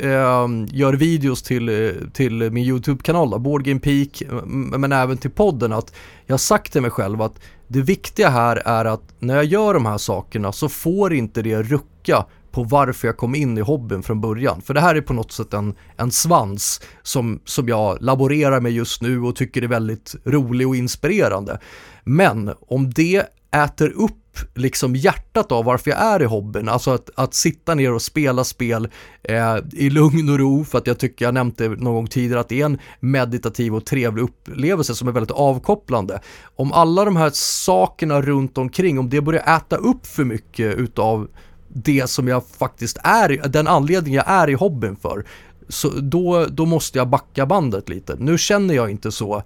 äh, gör videos till, till min YouTube-kanal, Boardgame Peak, men även till podden, att jag har sagt till mig själv att det viktiga här är att när jag gör de här sakerna så får inte det rucka på varför jag kom in i hobbyn från början. För det här är på något sätt en, en svans som, som jag laborerar med just nu och tycker är väldigt rolig och inspirerande. Men om det äter upp liksom hjärtat av varför jag är i hobbyn. Alltså att, att sitta ner och spela spel eh, i lugn och ro för att jag tycker, jag nämnde någon gång tidigare, att det är en meditativ och trevlig upplevelse som är väldigt avkopplande. Om alla de här sakerna runt omkring, om det börjar äta upp för mycket utav det som jag faktiskt är, den anledning jag är i hobbyn för, så då, då måste jag backa bandet lite. Nu känner jag inte så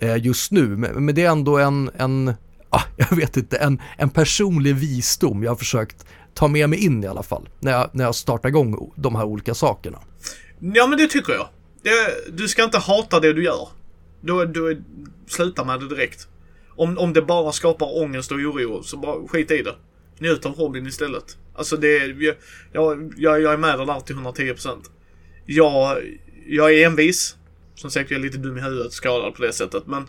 eh, just nu, men, men det är ändå en, en ah, jag vet inte, en, en personlig visdom jag har försökt ta med mig in i alla fall, när jag, när jag startar igång de här olika sakerna. Ja, men det tycker jag. Det, du ska inte hata det du gör. Då, då, sluta med det direkt. Om, om det bara skapar ångest och oro, så bara skit i det. Njut av hobbyn istället. Alltså det, jag, jag, jag är med dig där till 110%. Jag, jag är envis. Som sagt, jag är lite dum i huvudet, skadad på det sättet. Men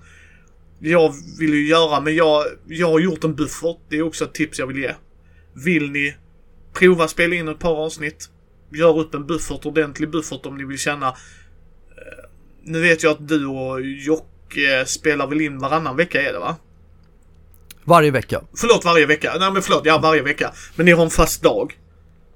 jag vill ju göra, men jag, jag har gjort en buffert. Det är också ett tips jag vill ge. Vill ni prova spela in ett par avsnitt, gör upp en buffert, ordentlig buffert om ni vill känna. Eh, nu vet jag att du och Jocke spelar väl in varannan vecka är det va? Varje vecka. Förlåt, varje vecka. Nej men förlåt, ja varje vecka. Men ni har en fast dag.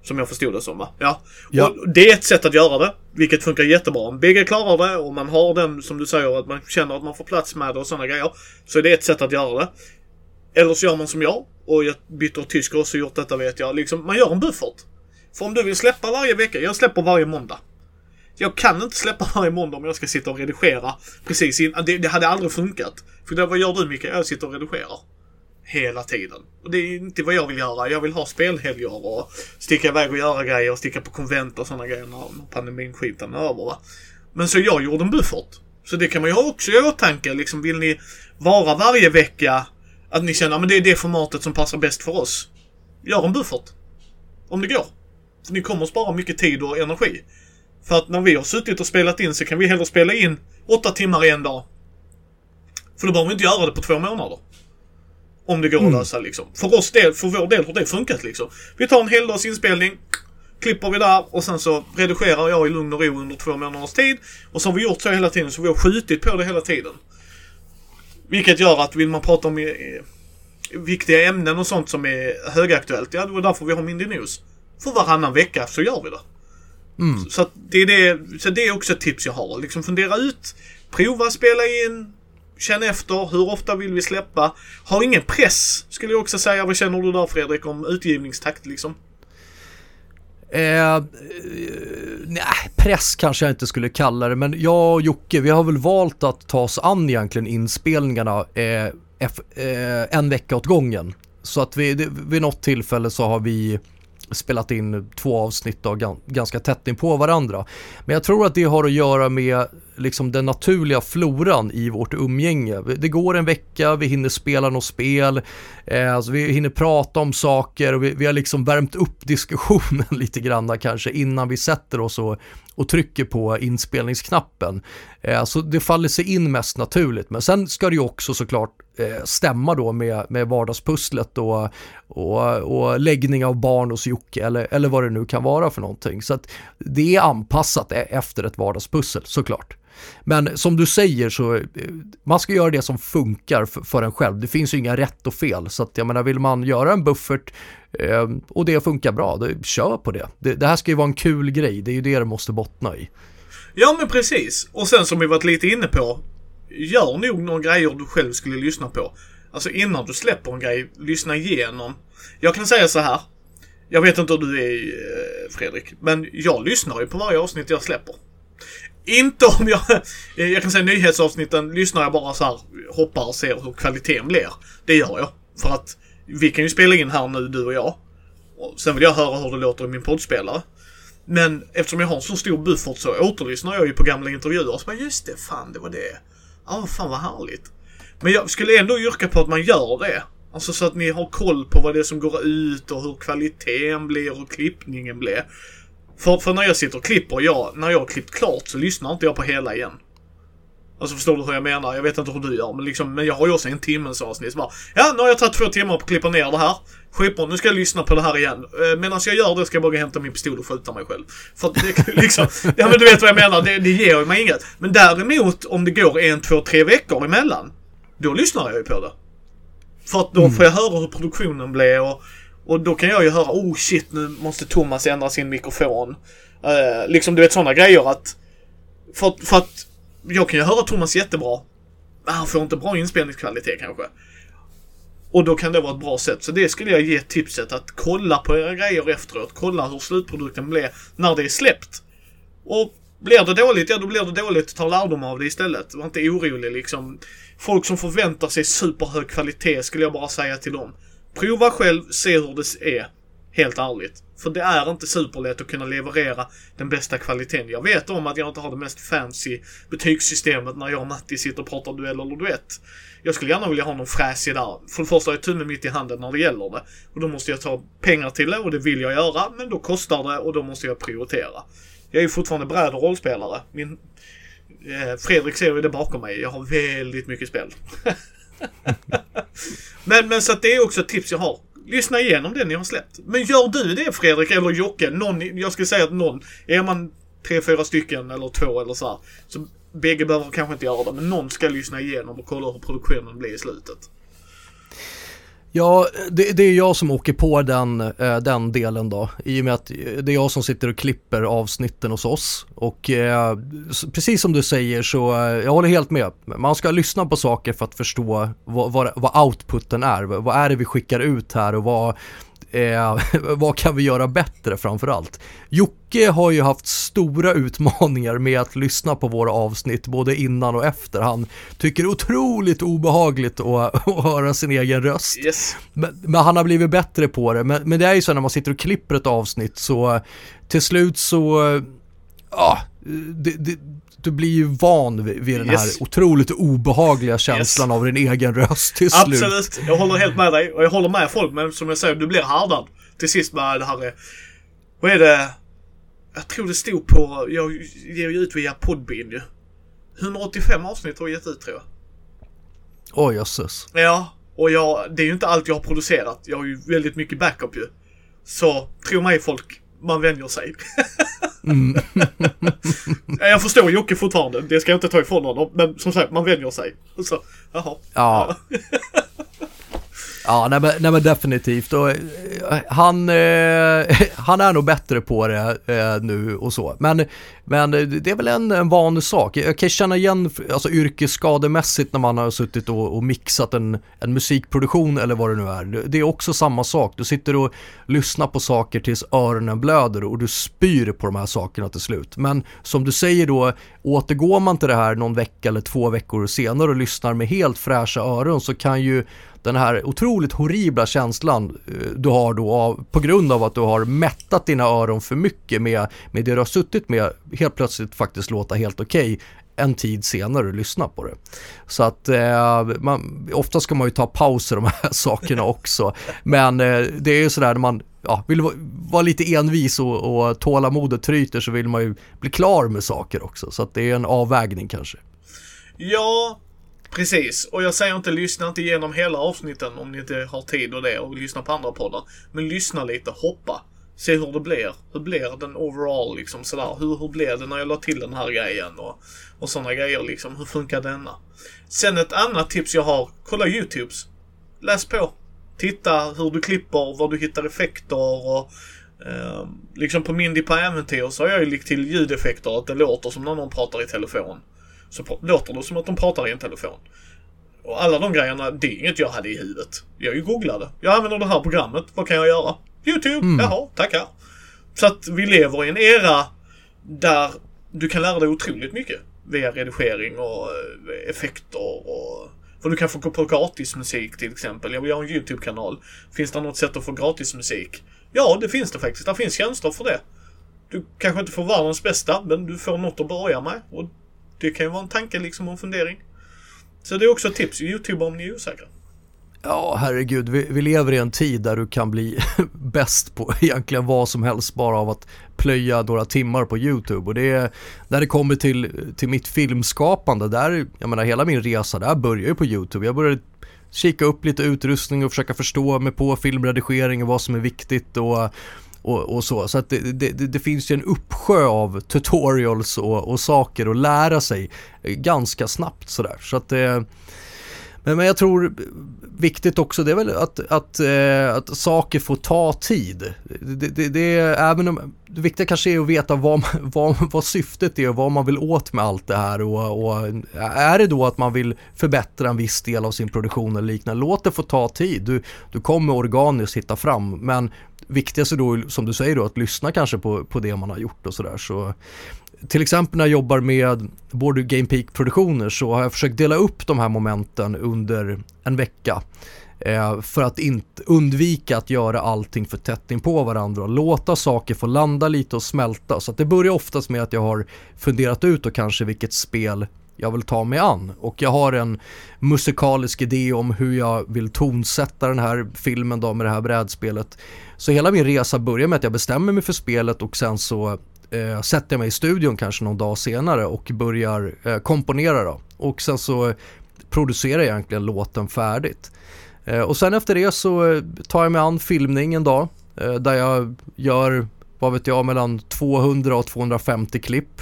Som jag förstod det som va? Ja. ja. Och det är ett sätt att göra det. Vilket funkar jättebra. Om bägge klarar det och man har den som du säger att man känner att man får plats med det och sådana grejer. Så är det ett sätt att göra det. Eller så gör man som jag. Och jag byter tysk också gjort detta vet jag. Liksom, man gör en buffert. För om du vill släppa varje vecka. Jag släpper varje måndag. Jag kan inte släppa varje måndag om jag ska sitta och redigera precis innan. Det, det hade aldrig funkat. För det, vad gör du Micke? Jag sitter och redigerar hela tiden. Och det är inte vad jag vill göra. Jag vill ha spelhelger och sticka iväg och göra grejer och sticka på konvent och sådana grejer när pandemin-skiten är över. Va? Men så jag gjorde en buffert. Så det kan man ju också ha i åtanke. Liksom, vill ni vara varje vecka att ni känner att det är det formatet som passar bäst för oss. Gör en buffert. Om det går. För ni kommer spara mycket tid och energi. För att när vi har suttit och spelat in så kan vi hellre spela in åtta timmar i en dag. För då behöver vi inte göra det på två månader. Om det går mm. att lösa liksom. För oss del, för vår del har det funkat liksom. Vi tar en heldags inspelning. Klipper vi där och sen så redigerar jag i lugn och ro under två månaders tid. Och så har vi gjort så hela tiden så vi har skjutit på det hela tiden. Vilket gör att vill man prata om eh, viktiga ämnen och sånt som är högaktuellt. Ja, det var därför vi har Mindy News. För varannan vecka så gör vi det. Mm. Så, det är det, så det är också ett tips jag har. Liksom fundera ut, prova spela in, Känn efter, hur ofta vill vi släppa? Har ingen press, skulle jag också säga. Vad känner du där Fredrik om utgivningstakt liksom? Eh, nej, press kanske jag inte skulle kalla det, men jag och Jocke, vi har väl valt att ta oss an egentligen inspelningarna eh, eh, en vecka åt gången. Så att vi, det, vid något tillfälle så har vi spelat in två avsnitt då, ganska tätt in på varandra. Men jag tror att det har att göra med liksom den naturliga floran i vårt umgänge. Det går en vecka, vi hinner spela något spel, eh, alltså vi hinner prata om saker och vi, vi har liksom värmt upp diskussionen lite grann kanske innan vi sätter oss och, och trycker på inspelningsknappen. Eh, så det faller sig in mest naturligt. Men sen ska det ju också såklart eh, stämma då med, med vardagspusslet och, och, och läggning av barn hos Jocke eller, eller vad det nu kan vara för någonting. Så att det är anpassat e-, efter ett vardagspussel såklart. Men som du säger så, eh, man ska göra det som funkar för, för en själv. Det finns ju inga rätt och fel. Så att jag menar, vill man göra en buffert eh, och det funkar bra, då kör på det. det. det. här ska ju vara en kul grej, det är ju det det måste bottna i. Ja men precis. Och sen som vi varit lite inne på, gör nog några grejer du själv skulle lyssna på. Alltså innan du släpper en grej, lyssna igenom. Jag kan säga så här. Jag vet inte hur du är eh, Fredrik, men jag lyssnar ju på varje avsnitt jag släpper. Inte om jag... Eh, jag kan säga nyhetsavsnitten lyssnar jag bara så här, hoppar och ser hur kvaliteten blir. Det gör jag. För att vi kan ju spela in här nu, du och jag. Och sen vill jag höra hur det låter i min poddspelare. Men eftersom jag har en så stor buffert så återlyssnar jag ju på gamla intervjuer. Och så bara, just det, fan det var det. Ja, fan vad härligt. Men jag skulle ändå yrka på att man gör det. Alltså så att ni har koll på vad det är som går ut och hur kvaliteten blir och klippningen blir. För, för när jag sitter och klipper, jag, när jag har klippt klart så lyssnar inte jag på hela igen. Alltså förstår du hur jag menar? Jag vet inte hur du gör, men liksom, men jag har ju också en timmes avsnitt. Bara, ja, nu har jag tagit två timmar på att klippa ner det här. Skitbra, nu ska jag lyssna på det här igen. Eh, Medan jag gör det ska jag bara hämta min pistol och skjuta mig själv. För det liksom, ja men du vet vad jag menar, det, det ger ju mig inget. Men däremot om det går en, två, tre veckor emellan. Då lyssnar jag ju på det. För att då får jag höra hur produktionen blir och, och då kan jag ju höra, oh shit nu måste Thomas ändra sin mikrofon. Uh, liksom du vet sådana grejer att för, för att jag kan ju höra Thomas jättebra. Men han får inte bra inspelningskvalitet kanske. Och då kan det vara ett bra sätt. Så det skulle jag ge tipset att kolla på era grejer efteråt. Kolla hur slutprodukten blir när det är släppt. Och blir det dåligt, ja då blir det dåligt. Ta lärdom av det istället. Var inte orolig liksom. Folk som förväntar sig superhög kvalitet skulle jag bara säga till dem. Prova själv, se hur det är. Helt ärligt. För det är inte superlätt att kunna leverera den bästa kvaliteten. Jag vet om att jag inte har det mest fancy betygssystemet när jag och Matti sitter och pratar duell eller duett. Jag skulle gärna vilja ha någon fräsig där. För det första har jag tummen mitt i handen när det gäller det. Och då måste jag ta pengar till det och det vill jag göra. Men då kostar det och då måste jag prioritera. Jag är ju fortfarande bräd och rollspelare. Min, eh, Fredrik ser ju det bakom mig. Jag har väldigt mycket spel. men, men så att det är också ett tips jag har. Lyssna igenom det ni har släppt. Men gör du det Fredrik eller Jocke? Någon, jag skulle säga att någon. Är man tre, fyra stycken eller två eller så här. Så bägge behöver kanske inte göra det. Men någon ska lyssna igenom och kolla hur produktionen blir i slutet. Ja, det, det, är jag som åker på den, eh, den delen då. I och med att eh, det är jag som sitter och klipper avsnitten hos oss. Och eh, precis som du säger så, eh, jag håller helt med. Man ska lyssna på saker för att förstå vad, vad, vad outputen är. Vad är det vi skickar ut här och vad, eh, vad kan vi göra bättre framförallt? Jocke har ju haft stora utmaningar med att lyssna på våra avsnitt både innan och efter. Han tycker otroligt obehagligt att, att höra sin egen röst. Yes. Men, men, han har blivit bättre på det. Men, men, det är ju så när man sitter och klipper ett avsnitt så till slut så, ja, det, det, du blir ju van vid, vid den här yes. otroligt obehagliga känslan yes. av din egen röst till slut. Absolut, jag håller helt med dig och jag håller med folk men som jag säger, du blir härdad till sist med det här. Vad är det? Jag tror det stod på, jag ger ju ut via Podbean ju. 185 avsnitt har jag gett ut tror jag. Åh oh, jösses. Ja, och jag, det är ju inte allt jag har producerat. Jag har ju väldigt mycket backup ju. Så, tro mig folk, man vänjer sig. Mm. jag förstår Jocke fortfarande, det ska jag inte ta ifrån honom. Men som sagt, man vänjer sig. Så, jaha. Ja. Ja, nej men, nej men definitivt. Och, eh, han, eh, han är nog bättre på det eh, nu och så. Men, men eh, det är väl en, en vanlig sak. Jag kan känna igen alltså, yrkesskademässigt när man har suttit och, och, mixat en, en musikproduktion eller vad det nu är. Det är också samma sak. Du sitter och lyssnar på saker tills öronen blöder och du spyr på de här sakerna till slut. Men som du säger då, återgår man till det här någon vecka eller två veckor senare och lyssnar med helt fräscha öron så kan ju den här otroligt horribla känslan eh, du har då av, på grund av att du har mättat dina öron för mycket med, med det du har suttit med helt plötsligt faktiskt låta helt okej okay en tid senare och lyssna på det. Så att eh, man, ofta ska man ju ta pauser de här sakerna också. Men eh, det är ju sådär när man ja, vill vara, lite envis och, och tålamodet tryter så vill man ju bli klar med saker också. Så att det är en avvägning kanske. Ja, Precis, och jag säger inte lyssna inte igenom hela avsnitten om ni inte har tid och det och lyssna på andra poddar. Men lyssna lite, hoppa. Se hur det blir. Hur blir den overall liksom sådär? Hur, hur blev det när jag la till den här grejen och, och sådana grejer liksom. Hur funkar denna? Sen ett annat tips jag har. Kolla YouTubes. Läs på. Titta hur du klipper, var du hittar effekter och eh, liksom på Mindy på äventyr så har jag ju lagt till ljudeffekter, att det låter som när någon pratar i telefon så låter det som att de pratar i en telefon. Och alla de grejerna, det är inget jag hade i huvudet. Jag ju googlade. Jag använder det här programmet. Vad kan jag göra? YouTube. Mm. Jaha, tackar. Så att vi lever i en era där du kan lära dig otroligt mycket. Via redigering och eh, effekter och... För du kan få gå på gratismusik till exempel. Jag vill ha en YouTube-kanal. Finns det något sätt att få gratismusik? Ja, det finns det faktiskt. Det finns tjänster för det. Du kanske inte får världens bästa, men du får något att börja med. Och det kan ju vara en tanke liksom och en fundering. Så det är också ett tips. Youtube om ni är osäkra. Ja, herregud, vi, vi, lever i en tid där du kan bli bäst på egentligen vad som helst bara av att plöja några timmar på YouTube. Och det är, när det kommer till, till mitt filmskapande, där, jag menar hela min resa där börjar ju på YouTube. Jag började kika upp lite utrustning och försöka förstå mig på filmredigering och vad som är viktigt och och, och, så. Så att det, det, det, finns ju en uppsjö av tutorials och, och saker att lära sig ganska snabbt sådär. Så att det, men, men jag tror viktigt också det är väl att, att, eh, att saker får ta tid. Det, det, det, även om, det viktiga kanske är att veta vad, vad, vad syftet är och vad man vill åt med allt det här och, och, är det då att man vill förbättra en viss del av sin produktion eller liknande, låt det få ta tid. Du, du kommer organiskt hitta fram men viktigast är då som du säger då att lyssna kanske på, på det man har gjort och sådär. Så till exempel när jag jobbar med Board Game Peak produktioner så har jag försökt dela upp de här momenten under en vecka. Eh, för att inte undvika att göra allting för tätt in på varandra och låta saker få landa lite och smälta. Så att det börjar oftast med att jag har funderat ut och kanske vilket spel jag vill ta mig an och jag har en musikalisk idé om hur jag vill tonsätta den här filmen då med det här brädspelet. Så hela min resa börjar med att jag bestämmer mig för spelet och sen så eh, sätter jag mig i studion kanske någon dag senare och börjar eh, komponera då. Och sen så producerar jag egentligen låten färdigt. Eh, och sen efter det så tar jag mig an filmning en dag eh, där jag gör vad vet jag, mellan 200 och 250 klipp.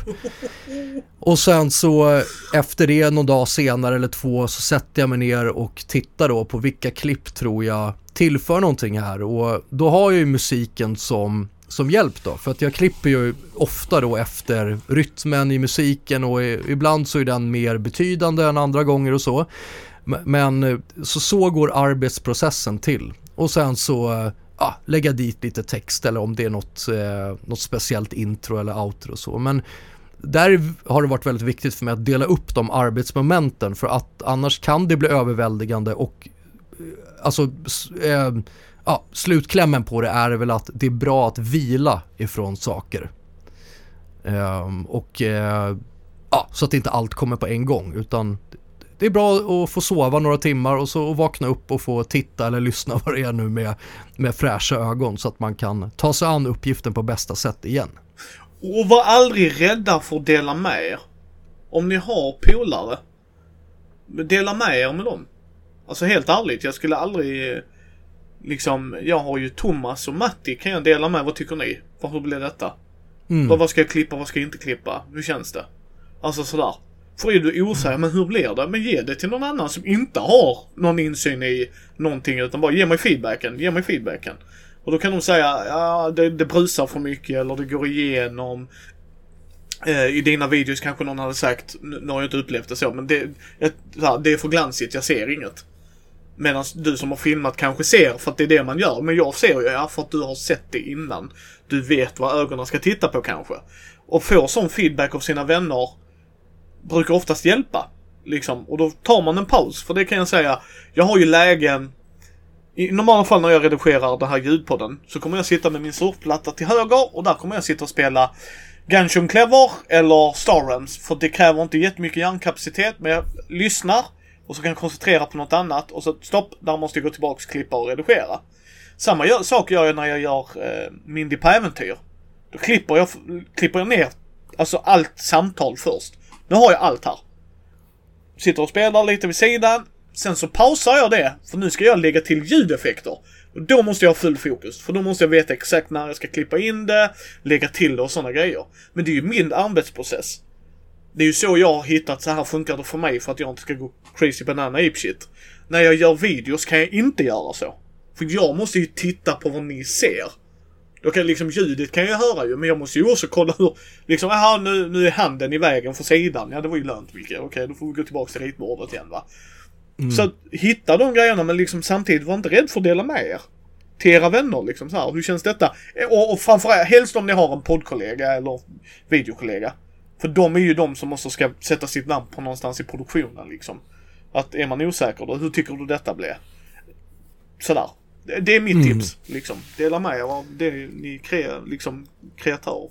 Och sen så efter det någon dag senare eller två så sätter jag mig ner och tittar då på vilka klipp tror jag tillför någonting här och då har jag ju musiken som som hjälp då. För att jag klipper ju ofta då efter rytmen i musiken och ibland så är den mer betydande än andra gånger och så. Men eh, så, så går arbetsprocessen till. Och sen så eh, ja, lägga dit lite text eller om det är något, eh, något speciellt intro eller outro och så. Men där har det varit väldigt viktigt för mig att dela upp de arbetsmomenten för att annars kan det bli överväldigande och eh, alltså eh, ja, slutklämmen på det är väl att det är bra att vila ifrån saker. Ehm, och eh, ja, så att inte allt kommer på en gång utan det är bra att få sova några timmar och så vakna upp och få titta eller lyssna vad det är nu med, med fräscha ögon så att man kan ta sig an uppgiften på bästa sätt igen. Och var aldrig rädda för att dela med er. Om ni har polare, dela med er med dem. Alltså helt ärligt, jag skulle aldrig liksom, jag har ju Thomas och Matti kan jag dela med. Vad tycker ni? Hur blir detta? Mm. Vad, vad ska jag klippa? Vad ska jag inte klippa? Hur känns det? Alltså sådär. För är du osäker, men hur blir det? Men ge det till någon annan som inte har någon insyn i någonting utan bara ge mig feedbacken, ge mig feedbacken. Och då kan de säga, ja det, det brusar för mycket eller det går igenom. Eh, I dina videos kanske någon hade sagt, nu har jag inte upplevt det så, men det, det är för glansigt, jag ser inget. Medan du som har filmat kanske ser för att det är det man gör. Men jag ser ju ja, för att du har sett det innan. Du vet vad ögonen ska titta på kanske. Och få sån feedback av sina vänner brukar oftast hjälpa. Liksom. Och då tar man en paus. För det kan jag säga, jag har ju lägen i normala fall när jag redigerar den här ljudpodden så kommer jag sitta med min surfplatta till höger och där kommer jag sitta och spela Gunshun Clever eller Star Realms. För det kräver inte jättemycket hjärnkapacitet men jag lyssnar och så kan jag koncentrera på något annat och så stopp, där måste jag gå tillbaks, klippa och redigera. Samma gör, sak gör jag när jag gör eh, Mindy på äventyr. Då klipper jag, klipper jag ner alltså allt samtal först. Nu har jag allt här. Sitter och spelar lite vid sidan. Sen så pausar jag det, för nu ska jag lägga till ljudeffekter. Och då måste jag ha full fokus, för då måste jag veta exakt när jag ska klippa in det, lägga till det och sådana grejer. Men det är ju min arbetsprocess. Det är ju så jag har hittat, så här funkar det för mig för att jag inte ska gå crazy banana ape shit. När jag gör videos kan jag inte göra så. För jag måste ju titta på vad ni ser. Då kan liksom ljudet kan jag höra ju, men jag måste ju också kolla hur, liksom, jaha nu, nu är handen i vägen för sidan. Ja det var ju lönt Micke. Okej, då får vi gå tillbaka till ritbordet igen va. Mm. Så hitta de grejerna men liksom samtidigt var inte rädd för att dela med er. Till era vänner liksom så här. Hur känns detta? Och, och framförallt, helst om ni har en poddkollega eller videokollega. För de är ju de som också ska sätta sitt namn på någonstans i produktionen liksom. Att är man osäker då, hur tycker du detta blev? Sådär. Det är mitt mm. tips. Liksom. Dela med er av det ni kre, liksom, kreatörer.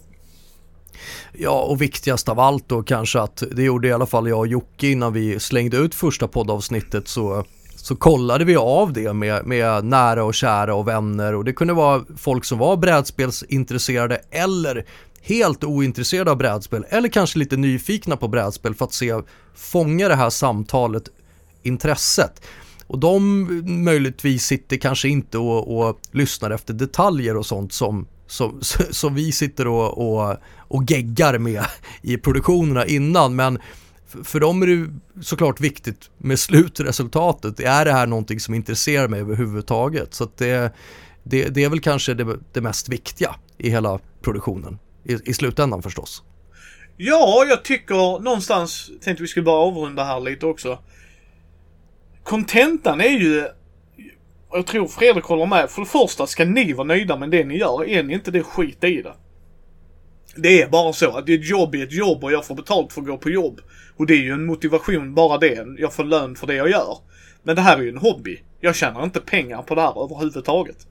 Ja, och viktigast av allt då kanske att det gjorde i alla fall jag och Jocke innan vi slängde ut första poddavsnittet så så kollade vi av det med, med nära och kära och vänner och det kunde vara folk som var brädspelsintresserade eller helt ointresserade av brädspel eller kanske lite nyfikna på brädspel för att se, fånga det här samtalet, intresset. Och de möjligtvis sitter kanske inte och, och lyssnar efter detaljer och sånt som, som, som vi sitter och, och, och geggar med i produktionerna innan. Men för dem är det såklart viktigt med slutresultatet. Är det här någonting som intresserar mig överhuvudtaget? Så det, det, det, är väl kanske det, det, mest viktiga i hela produktionen. I, I slutändan förstås. Ja, jag tycker någonstans, tänkte vi skulle bara avrunda här lite också. Kontentan är ju, jag tror Fredrik håller med. För det första ska ni vara nöjda med det ni gör. Är ni inte det, skit i det. Det är bara så att ett jobb är ett jobb och jag får betalt för att gå på jobb. Och det är ju en motivation bara det. Jag får lön för det jag gör. Men det här är ju en hobby. Jag tjänar inte pengar på det här överhuvudtaget.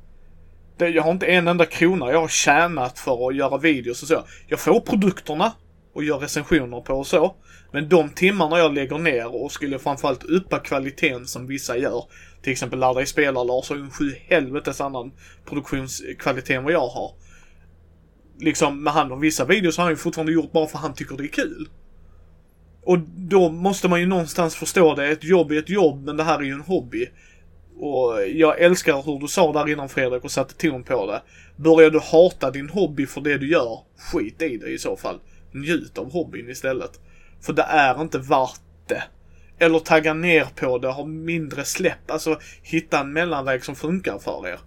Det, jag har inte en enda krona jag har tjänat för att göra videos och så. Jag får produkterna och gör recensioner på och så. Men de timmarna jag lägger ner och skulle framförallt uppa kvaliteten som vissa gör. Till exempel Lär dig spela Lars har ju en sju helvetes annan produktionskvalitet än vad jag har. Liksom med hand om vissa videos har han ju fortfarande gjort bara för att han tycker det är kul. Och då måste man ju någonstans förstå det. Ett jobb är ett jobb men det här är ju en hobby. Och jag älskar hur du sa där innan Fredrik och satte ton på det. Börjar du hata din hobby för det du gör, skit i det i så fall. Njut av hobbyn istället. För det är inte värt det. Eller tagga ner på det, ha mindre släpp. Alltså hitta en mellanväg som funkar för er.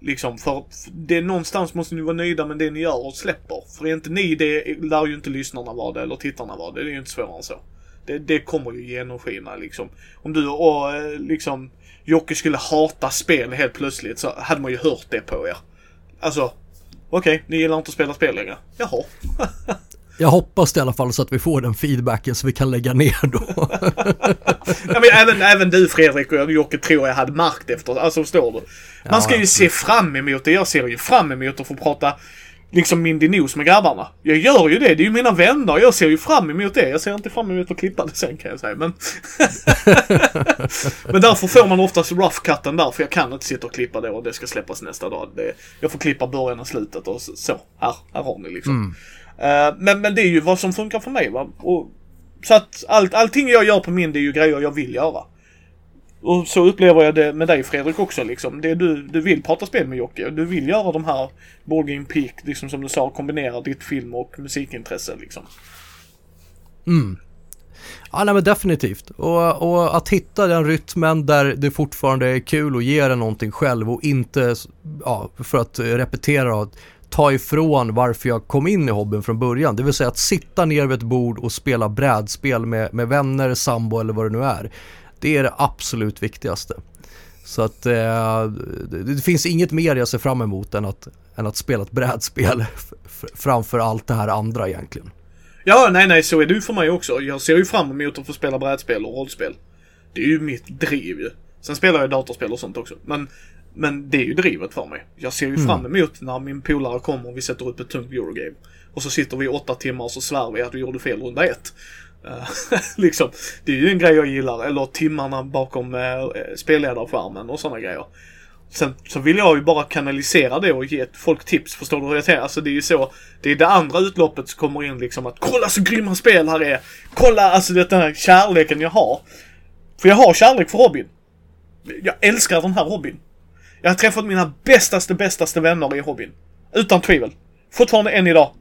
Liksom för det någonstans måste ni vara nöjda med det ni gör och släpper. För är inte ni det lär ju inte lyssnarna vara det eller tittarna vara det. Det är ju inte svårare än så. Det, det kommer ju genomskina liksom. Om du och eh, liksom Jocke skulle hata spel helt plötsligt så hade man ju hört det på er. Alltså, okej, okay, ni gillar inte att spela spel längre. Jaha. Jag hoppas i alla fall så att vi får den feedbacken så vi kan lägga ner då. ja, men även, även du Fredrik och Jocke tror jag hade märkt efter. Alltså förstår du? Man ska ju se fram emot det. Jag ser ju fram emot att få prata liksom Mindy News med grabbarna. Jag gör ju det. Det är ju mina vänner. Jag ser ju fram emot det. Jag ser inte fram emot att klippa det sen kan jag säga. Men, men därför får man oftast rough cutten där. För jag kan inte sitta och klippa det och det ska släppas nästa dag. Det, jag får klippa början och slutet och så. Här, här har ni liksom. Mm. Uh, men, men det är ju vad som funkar för mig va. Och, så att allt, allting jag gör på min det är ju grejer jag vill göra. Och så upplever jag det med dig Fredrik också liksom. Det du, du vill prata spel med Jocke. Du vill göra de här Borgin Game Peak, liksom som du sa, kombinera ditt film och musikintresse liksom. Mm. Ja, nej men definitivt. Och, och, att hitta den rytmen där det fortfarande är kul och ger en någonting själv och inte, ja, för att repetera, ta ifrån varför jag kom in i hobbyn från början. Det vill säga att sitta ner vid ett bord och spela brädspel med, med vänner, sambo eller vad det nu är. Det är det absolut viktigaste. Så att eh, det, finns inget mer jag ser fram emot än att, än att spela ett brädspel framför allt det här andra egentligen. Ja, nej, nej, så är det ju för mig också. Jag ser ju fram emot att få spela brädspel och rollspel. Det är ju mitt driv ju. Sen spelar jag datorspel och sånt också. Men, men det är ju drivet för mig. Jag ser ju mm. fram emot när min polare kommer och vi sätter upp ett tungt Eurogame. Och så sitter vi åtta timmar och så svär vi att vi gjorde fel runda ett. Liksom, det är ju en grej jag gillar. Eller timmarna bakom eh, spelledarskärmen och sådana grejer. Sen så vill jag ju bara kanalisera det och ge folk tips. Förstår du hur jag tänker? Alltså det är ju så. Det är det andra utloppet som kommer in liksom att kolla så grymma spel här är. Kolla alltså det den här kärleken jag har. För jag har kärlek för hobbyn. Jag älskar den här hobbyn. Jag har träffat mina bästaste, bästaste vänner i hobbyn. Utan tvivel. Fortfarande än idag.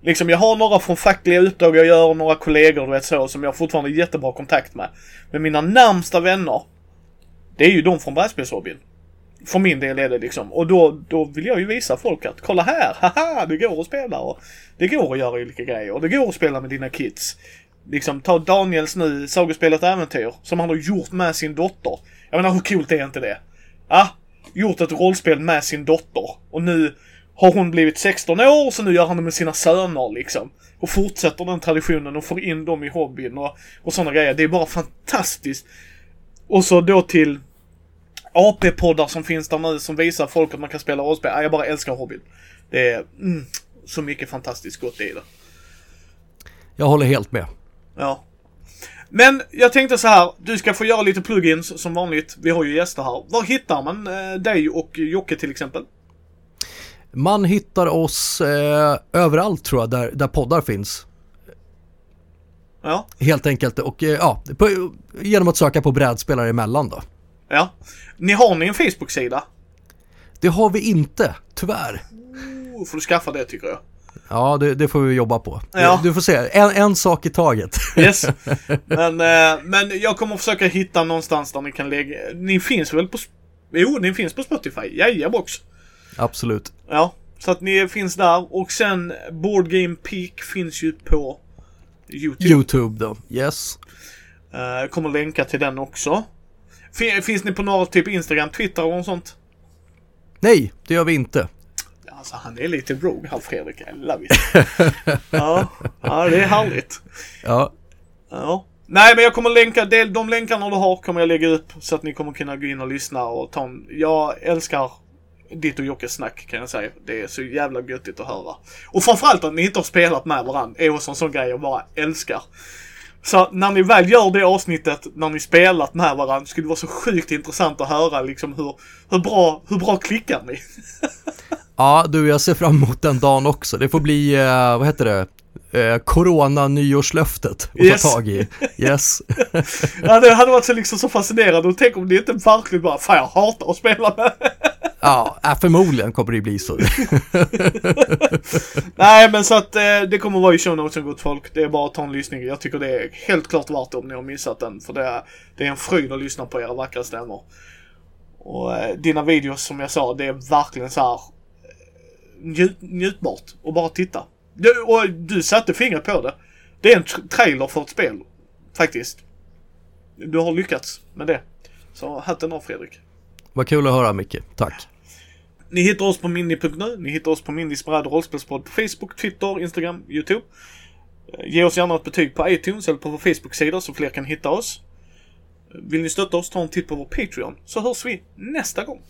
Liksom jag har några från fackliga uppdrag jag gör, några kollegor du vet så, som jag fortfarande har jättebra kontakt med. Men mina närmsta vänner, det är ju de från brädspelshobbyn. För min del är det liksom. Och då, då vill jag ju visa folk att kolla här, haha, det går att spela och det går att göra olika grejer och det går att spela med dina kids. Liksom ta Daniels nu, Sagospelet Äventyr, som han har gjort med sin dotter. Jag menar hur coolt är inte det? Ah, gjort ett rollspel med sin dotter. Och nu har hon blivit 16 år så nu gör han det med sina söner liksom. Och fortsätter den traditionen och får in dem i hobbyn och, och sådana grejer. Det är bara fantastiskt. Och så då till AP-poddar som finns där nu som visar folk att man kan spela rollspel. Jag bara älskar hobbyn. Det är mm, så mycket fantastiskt gott i det. Jag håller helt med. Ja. Men jag tänkte så här, du ska få göra lite plugins som vanligt. Vi har ju gäster här. Var hittar man eh, dig och Jocke till exempel? Man hittar oss eh, överallt tror jag, där, där poddar finns. Ja. Helt enkelt. Och eh, ja, på, genom att söka på brädspelare emellan då. Ja. Ni har ni en Facebook-sida? Det har vi inte, tyvärr. Oh, får du skaffa det tycker jag. Ja, det, det får vi jobba på. Ja. Du, du får se, en, en sak i taget. Yes. Men, eh, men jag kommer försöka hitta någonstans där ni kan lägga... Ni finns väl på... Jo, ni finns på Spotify. Jajabox. Absolut. Ja. Så att ni finns där. Och sen Board Game Peak finns ju på YouTube. YouTube då, yes. Eh, kommer länka till den också. Fin- Finns ni på några typ Instagram, Twitter och sånt? Nej, det gör vi inte. Alltså han är lite rogue här Fredrik. I love it. ja, ja, det är härligt. Ja, Ja. Nej, men jag kommer länka, de länkarna du har kommer jag lägga upp så att ni kommer kunna gå in och lyssna och ta en, Jag älskar ditt och Jockes snack kan jag säga. Det är så jävla göttigt att höra. Och framförallt att ni inte har spelat med varandra är också en sån grej jag bara älskar. Så när ni väl gör det avsnittet när ni spelat med varandra skulle det vara så sjukt intressant att höra liksom hur, hur, bra, hur bra klickar ni? ja du jag ser fram emot den dagen också. Det får bli, eh, vad heter det? Eh, corona nyårslöftet att Yes. ta tag i. Yes. Ja, det hade varit så, liksom så fascinerande och tänk om det inte verkligen bara fan jag hatar att spela med. Ja, äh, förmodligen kommer det bli så. Nej men så att eh, det kommer vara i show notesen gott folk. Det är bara att ta en lyssning. Jag tycker det är helt klart värt det om ni har missat den. För det är, det är en fröjd att lyssna på era vackra stämmor. Och eh, dina videos som jag sa, det är verkligen så här eh, njut, njutbart. Och bara titta. Du, och du satte fingret på det. Det är en tr- trailer för ett spel. Faktiskt. Du har lyckats med det. Så hatten av Fredrik. Vad kul att höra Micke, tack. Ni hittar oss på mini.nu. Ni hittar oss på Mindys bräd rollspelspodd på Facebook, Twitter, Instagram, YouTube. Eh, Ge oss gärna ett betyg på iTunes eller på vår Facebook-sida så fler kan hitta oss. Eh, Vill ni stötta oss, ta en titt på vår Patreon så hörs vi nästa gång.